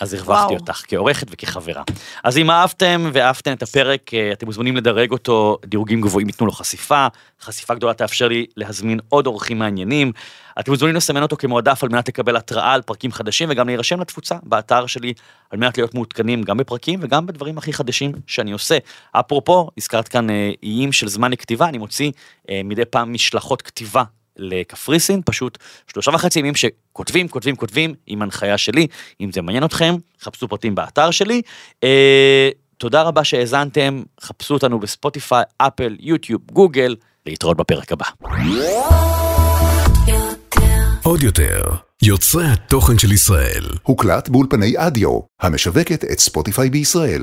אז הרווחתי. אותך כעורכת וכחברה. אז אם אהבתם ואהבתם את הפרק, אה, אתם מוזמנים לדרג אותו, דירוגים גבוהים ייתנו לו חשיפה, חשיפה גדולה תאפשר לי להזמין עוד אורחים מעניינים. אתם מוזמנים לסמן אותו כמועדף על מנת לקבל התראה על פרקים חדשים וגם להירשם לתפוצה באתר שלי על מנת להיות מעודכנים גם בפרקים וגם בדברים הכי חדשים שאני עושה. אפרופו, הזכרת כאן אה, איים של זמן לכתיבה, אני מוציא אה, מדי פעם משלחות כתיבה לקפריסין, פשוט שלושה וחצי ימים שכותבים, כותבים, כותבים, עם הנחיה שלי. אם זה מעניין אתכם, חפשו פרטים באתר שלי. אה, תודה רבה שהאזנתם, חפשו אותנו בספוטיפיי, אפל, יוטיוב, גוגל, להתראות בפרק הבא. עוד יותר, יוצרי התוכן של ישראל. הוקלט באולפני אדיו, המשווקת את ספוטיפיי בישראל.